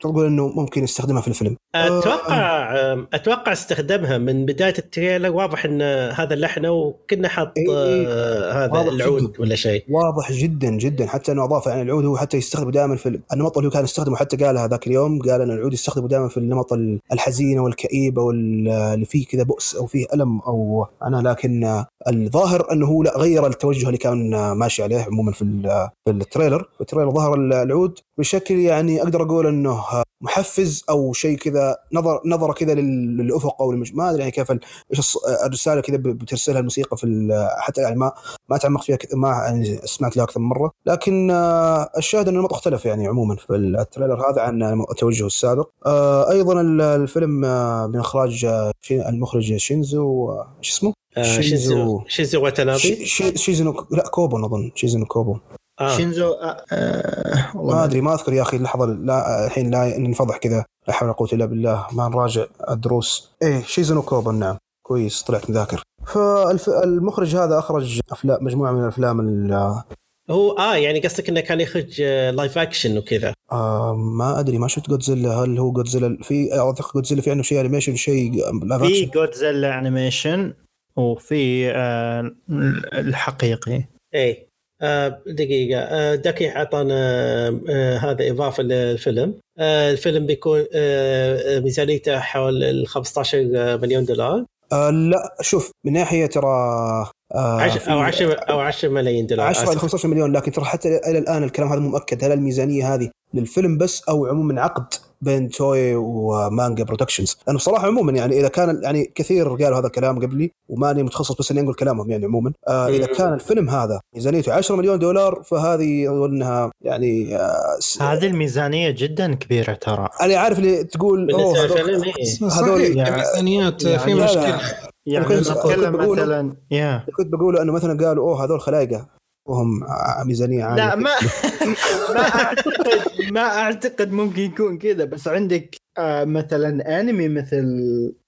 Speaker 1: فتقول إنه ممكن يستخدمها في الفيلم.
Speaker 2: أتوقع أتوقع استخدامها من بداية التريلر. واضح إن هذا اللحن وكنا حاط
Speaker 1: إيه، إيه.
Speaker 2: آه، هذا العود
Speaker 1: جداً.
Speaker 2: ولا شيء.
Speaker 1: واضح جدا جدا. حتى إنه أضاف يعني العود هو حتى يستخدمه دائما في النمط اللي هو كان يستخدمه حتى قالها ذاك اليوم قال إن العود يستخدمه دائما في النمط الحزينة والكئيبة واللي فيه كذا بؤس أو فيه ألم أو أنا لكن الظاهر إنه هو لا غير التوجه اللي كان ماشي عليه عموما في في ال trailer. في ال trailer ظهر العود بشكل يعني أقدر أقول إنه محفز أو شيء كذا نظر نظرة كذا لل- للأفق أو للمج... ما أدري يعني كيف إيش الرسالة كذا بترسلها الموسيقى في حتى يعني ما ما تعمق فيها ما يعني سمعت لها أكثر من مرة. لكن آه، الشاهد أن النمط اختلف يعني عموما في ال trailer هذا عن التوجه السابق. آه، أيضا ال- الفيلم آه، من إخراج المخرج شينزو شو اسمه؟ شينزو-
Speaker 2: شينزو واتنابي
Speaker 1: شي- شي- شيزونو لا كوبون أظن شيزونو كوبون.
Speaker 2: آه.
Speaker 4: شينزو آه، آه، والله
Speaker 1: ما أدري ما أذكر يا أخي لحظه لا الحين لا ننفضح كذا لا حول ولا قوة إلا بالله. ما نراجع الدروس. إيه شيزونو كوبون نعم. كويس طلعت مذاكر. فالمخرج هذا أخرج افلام مجموعة من الأفلام ال-
Speaker 2: هو آه يعني قصدك إنه كان يخرج آه، live action وكذا.
Speaker 1: آه ما أدري ما شفت جودزيلا هل هو جودزيلا في أعتقد جودزيلا في عنده شيء animation شيء live
Speaker 4: في. جودزيلا animation وفي آه، الحقيقي.
Speaker 2: إيه. آه دقيقة. آه دكي اعطانا آه هذا إضافة للفيلم. الفيلم بيكون ميزانيته حول ال 15 مليون دولار.
Speaker 1: لا شوف من ناحية ترى
Speaker 2: عش أو 10 أو 10 ملايين دولار.
Speaker 1: 10 إلى
Speaker 2: آسف.
Speaker 1: 15 مليون لكن ترى حتى إلى الآن الكلام هذا مو مؤكد هل الميزانية هذه للفيلم بس أو عموما عقد. بين توي ومانجا برودكشنز لأنه بصراحة عموما يعني إذا كان يعني كثير قالوا هذا الكلام قبلي وماني متخصص بس إني أقول كلامهم يعني عموما آه
Speaker 2: إذا.
Speaker 1: كان الفيلم هذا ميزانيته 10 مليون دولار فهذه اظن إنها يعني آه س-
Speaker 4: هذه الميزانية جدا كبيرة ترى
Speaker 1: أنا عارف اللي تقول أوه هذول-. هذول-
Speaker 3: صحيح الميزانيات في
Speaker 4: يعني.
Speaker 3: مشكلة
Speaker 4: يعني
Speaker 1: كنت-
Speaker 4: نتكلم
Speaker 1: بقول-
Speaker 4: مثلا يا
Speaker 1: كنت بقوله إنه مثلا قالوا أوه هذول خلايقة وهم آه، ميزانية عالية
Speaker 4: لا ما ما اعتقد ما أعتقد ممكن يكون كذا بس عندك آه مثلا انمي مثل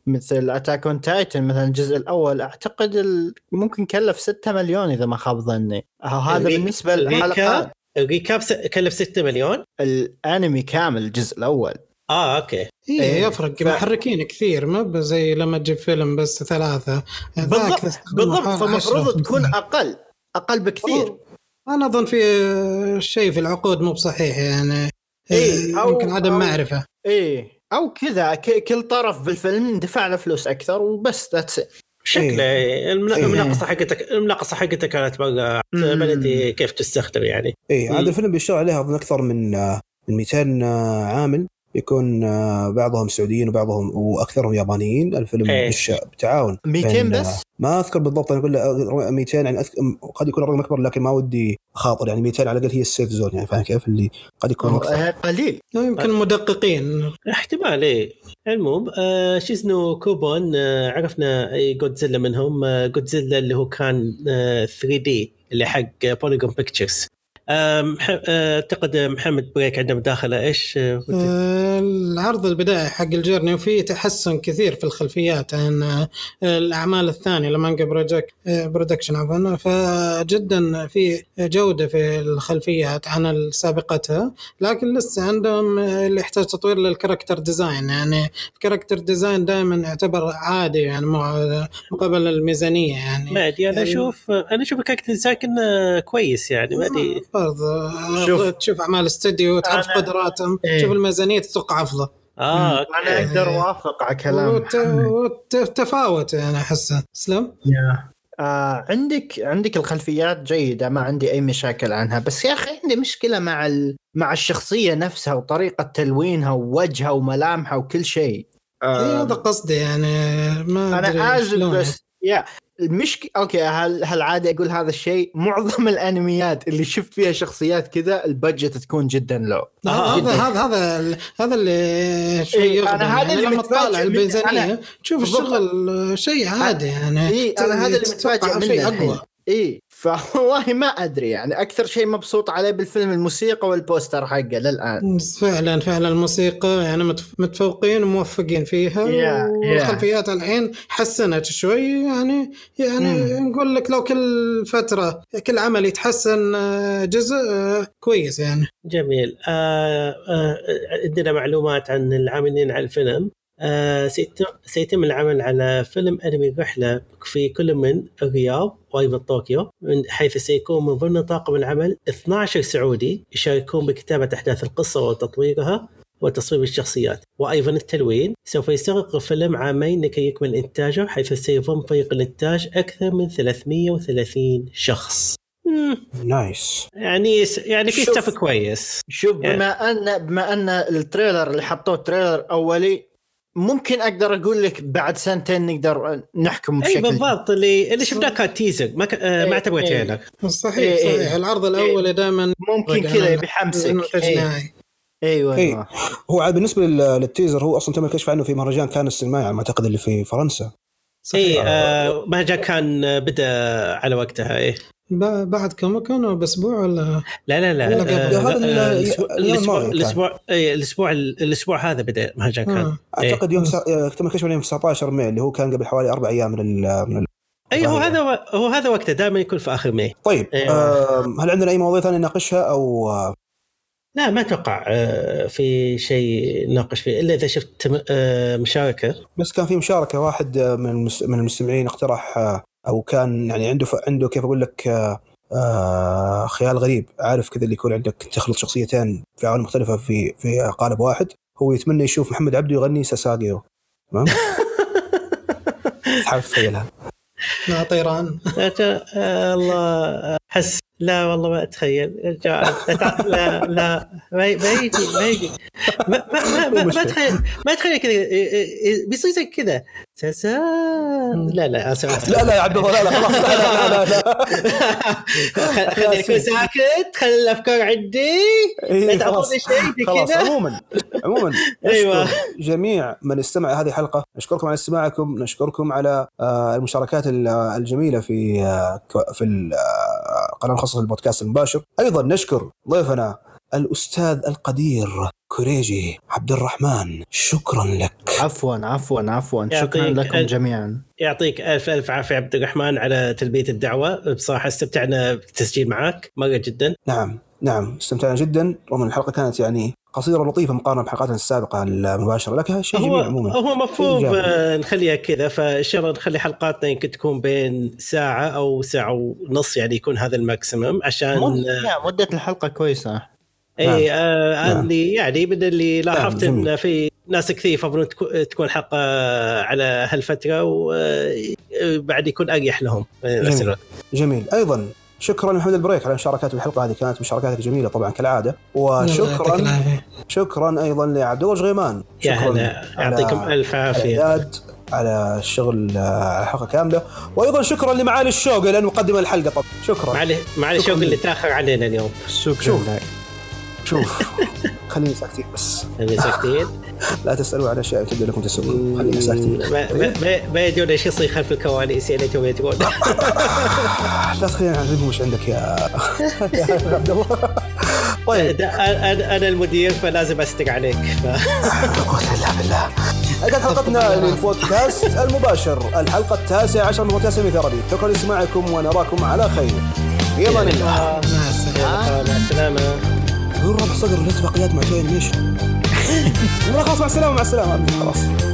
Speaker 4: مثل Attack on Titan مثلا الجزء الأول أعتقد. ممكن كلف 6 مليون إذا ما خاب ظني. آه، هذا بالنسبة للحلقات.
Speaker 2: ال recap كلف 6 مليون؟
Speaker 4: الانمي كامل الجزء الأول.
Speaker 2: آه أوكي.
Speaker 3: إيه
Speaker 4: إيه،
Speaker 3: يفرق
Speaker 4: ف-
Speaker 3: محركين كثير ما زي لما تجيب فيلم بس ثلاثة. ذاك
Speaker 4: بالضبط بالضبط فمفروض
Speaker 3: 10.
Speaker 4: تكون أقل. أقل بكثير.
Speaker 3: أنا أظن في شيء في العقود مو بصحيح يعني.
Speaker 4: إيه، أو-
Speaker 3: يمكن عدم
Speaker 4: أو-
Speaker 3: معرفة.
Speaker 4: إيه أو كذا ك- كل طرف بالفيلم دفع له فلوس أكثر وبس ذاتس
Speaker 2: شكله المنا-
Speaker 1: إيه.
Speaker 2: المناقصة حقتك المناقصة حقتك كانت بقى
Speaker 4: مم.
Speaker 2: ما ادري كيف تستخدم يعني.
Speaker 1: اي. هذا الفيلم بيشتغل عليها أظن أكثر من من 200 آه، عامل. يكون آه، بعضهم سعوديين وبعضهم وأكثرهم يابانيين الفيلم
Speaker 2: إيه.
Speaker 1: بتعاون.
Speaker 4: 200
Speaker 1: بين،
Speaker 4: بس؟
Speaker 1: آه، ما أذكر بالضبط أنا أقول له 200 يعني أذك- قد يكون الرقم أكبر لكن ما ودي أخاطر يعني 200 على الأقل هي ال safe zone يعني فاهم كيف؟ اللي قد يكون أكثر.
Speaker 4: آه، قليل
Speaker 3: يمكن. مدققين.
Speaker 2: احتمال إيه. المهم آه شو اسمه كوبون آه عرفنا أي جودزيلا منهم آه جودزيلا اللي هو كان آه 3D اللي حق Polygon Pictures أعتقد محمد بريك عنده مداخله إيش آه،
Speaker 3: آه، العرض البدائي حق ال Journey وفي تحسن كثير في الخلفيات عن آه، الأعمال الثانية لمانجا project آه، production عفوا. فجدا في جودة في الخلفيات عن سابقتها لكن لسه عندهم آه، اللي يحتاج تطوير لل character design. يعني ال character design دائما يعتبر عادي يعني مقابل الميزانية يعني.
Speaker 2: ما أدري أنا أشوف أنا أشوف ال character design كويس يعني ما أدري.
Speaker 3: برضه
Speaker 4: شوف.
Speaker 3: تشوف أعمال استديو تعرف
Speaker 4: أنا-
Speaker 3: قدراتهم.
Speaker 4: إيه.
Speaker 3: تشوف الميزانية تتوقع أفضل.
Speaker 2: آه
Speaker 4: أنا
Speaker 2: okay.
Speaker 4: أقدر اوافق على كلام محمد.
Speaker 3: وتفاوت يعني أحسه. اسلم
Speaker 4: آه عندك عندك الخلفيات جيدة ما عندي أي مشاكل عنها. بس يا أخي عندي مشكلة مع ال... مع الشخصية نفسها وطريقة تلوينها ووجهها وملامحها وكل شيء. آه
Speaker 3: هذا قصدي يعني ما
Speaker 4: أنا اسف
Speaker 3: شلون
Speaker 4: بس يا. المشكلة okay هل هل عادي أقول هذا الشيء معظم الأنميات اللي شفت فيها شخصيات كذا ال budget تكون جدا لو
Speaker 2: آه،
Speaker 3: هذا. هذا هذا هذا اللي شيء
Speaker 4: إيه،
Speaker 3: يغضب
Speaker 4: أنا هذا
Speaker 3: يعني
Speaker 4: اللي
Speaker 3: لما
Speaker 4: متفاجئ
Speaker 3: تطالع تشوف. الشغل شيء عادي يعني
Speaker 4: إيه، أنا هذا اللي متفاجئ منه
Speaker 3: شيء. أقوى
Speaker 4: اي فوالله ما أدري يعني أكثر شيء مبسوط عليه بالفيلم الموسيقى والبوستر حقه للآن
Speaker 3: فعلا فعلا الموسيقى يعني متف- متفوقين وموفقين فيها
Speaker 4: Yeah, yeah.
Speaker 3: والخلفيات الحين حسنت شوي يعني يعني
Speaker 4: مم.
Speaker 3: نقول لك لو كل فترة كل عمل يتحسن آه، جزء آه، كويس يعني
Speaker 2: جميل آه آه عندنا معلومات عن العاملين على الفيلم آه سيتم, سيتم العمل على فيلم أنمي رحله في كل من الرياض وأيضا طوكيو من حيث سيكون من ضمن طاقم العمل 12 سعودي يشاركون بكتابة أحداث القصة وتطويرها وتصميم الشخصيات. وأيضا التلوين سوف يستغرق الفيلم عامين لكي يكمل إنتاجه حيث سيضم فريق الإنتاج أكثر من 330 شخص.
Speaker 1: nice
Speaker 2: يعني يعني في. staff كويس.
Speaker 4: شوف
Speaker 2: يعني-
Speaker 4: بما ان بما أن ال trailer اللي حطوه trailer اولي ممكن أقدر أقول لك بعد سنتين نقدر نحكم
Speaker 2: أي
Speaker 4: بشكل
Speaker 2: بالضبط. اللي اللي شفناه كان teaser ما ك... آه، ما
Speaker 4: إيه،
Speaker 2: اعتبره
Speaker 4: إيه.
Speaker 3: صحيح
Speaker 4: إيه،.
Speaker 3: صحيح. العرض الأول دائما
Speaker 4: ممكن كذا بيحمسك إيه.
Speaker 1: أيوه.
Speaker 4: أيوه
Speaker 1: هو عاد بالنسبة لل- لل teaser هو أصلا تم الكشف عنه في مهرجان كان السينمائي على ما أعتقد اللي في فرنسا.
Speaker 2: اي آه مهرجان كان آه، بدأ على وقتها
Speaker 3: إيه. بعد كم كانوا بأسبوع ولا
Speaker 2: لا لا لا
Speaker 3: قبل.
Speaker 2: آه، آه، الأسبوع
Speaker 1: الأسبوع كان.
Speaker 2: الأسبوع إيه، الأسبوع هذا بدأ مهرجان كان
Speaker 3: آه.
Speaker 1: أعتقد يوم سا... تم الكشف عنه يوم 19 ماي اللي هو كان قبل حوالي أربع أيام من ال... من.
Speaker 2: اي هو. هذا هو هذا وقته دائما يكون في آخر ماي
Speaker 1: طيب
Speaker 2: إيه.
Speaker 1: هل عندنا أي مواضيع ثانية نناقشها أو
Speaker 2: لا ما أتوقع في شيء نناقش فيه إلا إذا شفت مشاركة
Speaker 1: بس كان في مشاركة واحد من. من المستمعين اقترح أو كان يعني عنده ف... عنده كيف أقول لك آه، آه، خيال غريب عارف كذا اللي يكون عندك تخلط شخصيتين في عوالم مختلفة في في قالب واحد هو يتمنى يشوف محمد عبده يغني ساساجيو تمام؟ حاول تتخيلها.
Speaker 3: لا طيران.
Speaker 2: آه، الله احس لا والله ما أتخيل. رجال لا لا. ما يجي ما يجي. ما ما ما, ما, ما اتخيل ما أتخيل كذا إيه، إيه، إيه، بيصير زي كذا. سلام لا لا اسف
Speaker 1: لا لا يا عبد الله لا لا خلاص لا لا لا, لا, لا.
Speaker 2: خليني أكون ساكت. خلي الأفكار عندي. لا تعطوني شيء
Speaker 1: خلاص عموما عموما. نشكر جميع من استمع هذه الحلقة. نشكركم على استماعكم. نشكركم على آه، المشاركات ال- الجميلة في آه، في آه، قناة الخاصه البودكاست المباشر. أيضا نشكر ضيفنا الأستاذ القدير كوريجي عبد الرحمن. شكرا لك.
Speaker 4: عفوا عفوا عفوا. شكرا لكم جميعا.
Speaker 2: يعطيك ألف ألف عافية عبد الرحمن على تلبية الدعوة. بصراحة استمتعنا بالتسجيل معك مرة جدا.
Speaker 1: نعم نعم استمتعنا جدا. رغم إن الحلقة كانت يعني قصيرة ولطيفه مقارنة بحلقاتنا السابقة المباشرة لكن شيء
Speaker 2: هو
Speaker 1: جميل عموما
Speaker 2: هو مفروض
Speaker 1: إيجابي.
Speaker 2: آه، نخليها كذا فان شاء الله نخلي حلقاتنا يمكن تكون بين ساعة أو ساعة ونص يعني يكون هذا الماكسيمم عشان
Speaker 4: مد- لا، مدة الحلقة كويسة
Speaker 2: إي آه
Speaker 1: نعم.
Speaker 2: اللي يعني من اللي لاحظت
Speaker 1: جميل.
Speaker 2: إن في ناس كثير يفضلون تكو- تكون حلقة على هالفترة وبعد يكون أريح لهم
Speaker 1: جميل. جميل أيضا شكرا لمحمد البريك على مشاركاته في الحلقة هذه كانت مشاركاتك جميلة طبعا
Speaker 3: كالعادة.
Speaker 1: وشكرا. شكرا أيضا لعبد الله شغيمان
Speaker 2: يا
Speaker 1: شكرا
Speaker 2: هلا يعطيكم
Speaker 1: على
Speaker 2: ألف
Speaker 1: عافية. على الشغل آه، على الحلقة كاملة. وأيضا شكرا لمعالي الشوق لأنه مقدم الحلقة طبعا. شكرا.
Speaker 2: معلش معلش
Speaker 1: شكراً
Speaker 2: شوق اللي. تاخر علينا اليوم.
Speaker 4: شكرا
Speaker 1: شوف. شوف. خليني ساكتين بس.
Speaker 2: اللي ساكتين
Speaker 1: لا تسألوا عن أشياء تبدو لكم تسالون خلينا ساكتين
Speaker 2: ما- ما- يدرون إيش يصير خلف الكواليس يعني توم يدرون
Speaker 1: لا تخلينا نعلمهم وش عندك يا يا عبد الله. طيب.
Speaker 2: ده- أنا أنا المدير فلازم استق عليك. ف...
Speaker 1: لا قوة الا بالله. هذه كانت حلقتنا للبودكاست المباشر الحلقة التاسعة عشر من بودكاست ثيرابي شكرا لاستماعكم ونراكم على خير. في أمان الله.
Speaker 3: مع السلامة.
Speaker 2: مع
Speaker 1: السلامة. ربع صقر الاتفاقيات مع جاي نيشن لا خلاص مع السلامة مع السلامة. خلاص.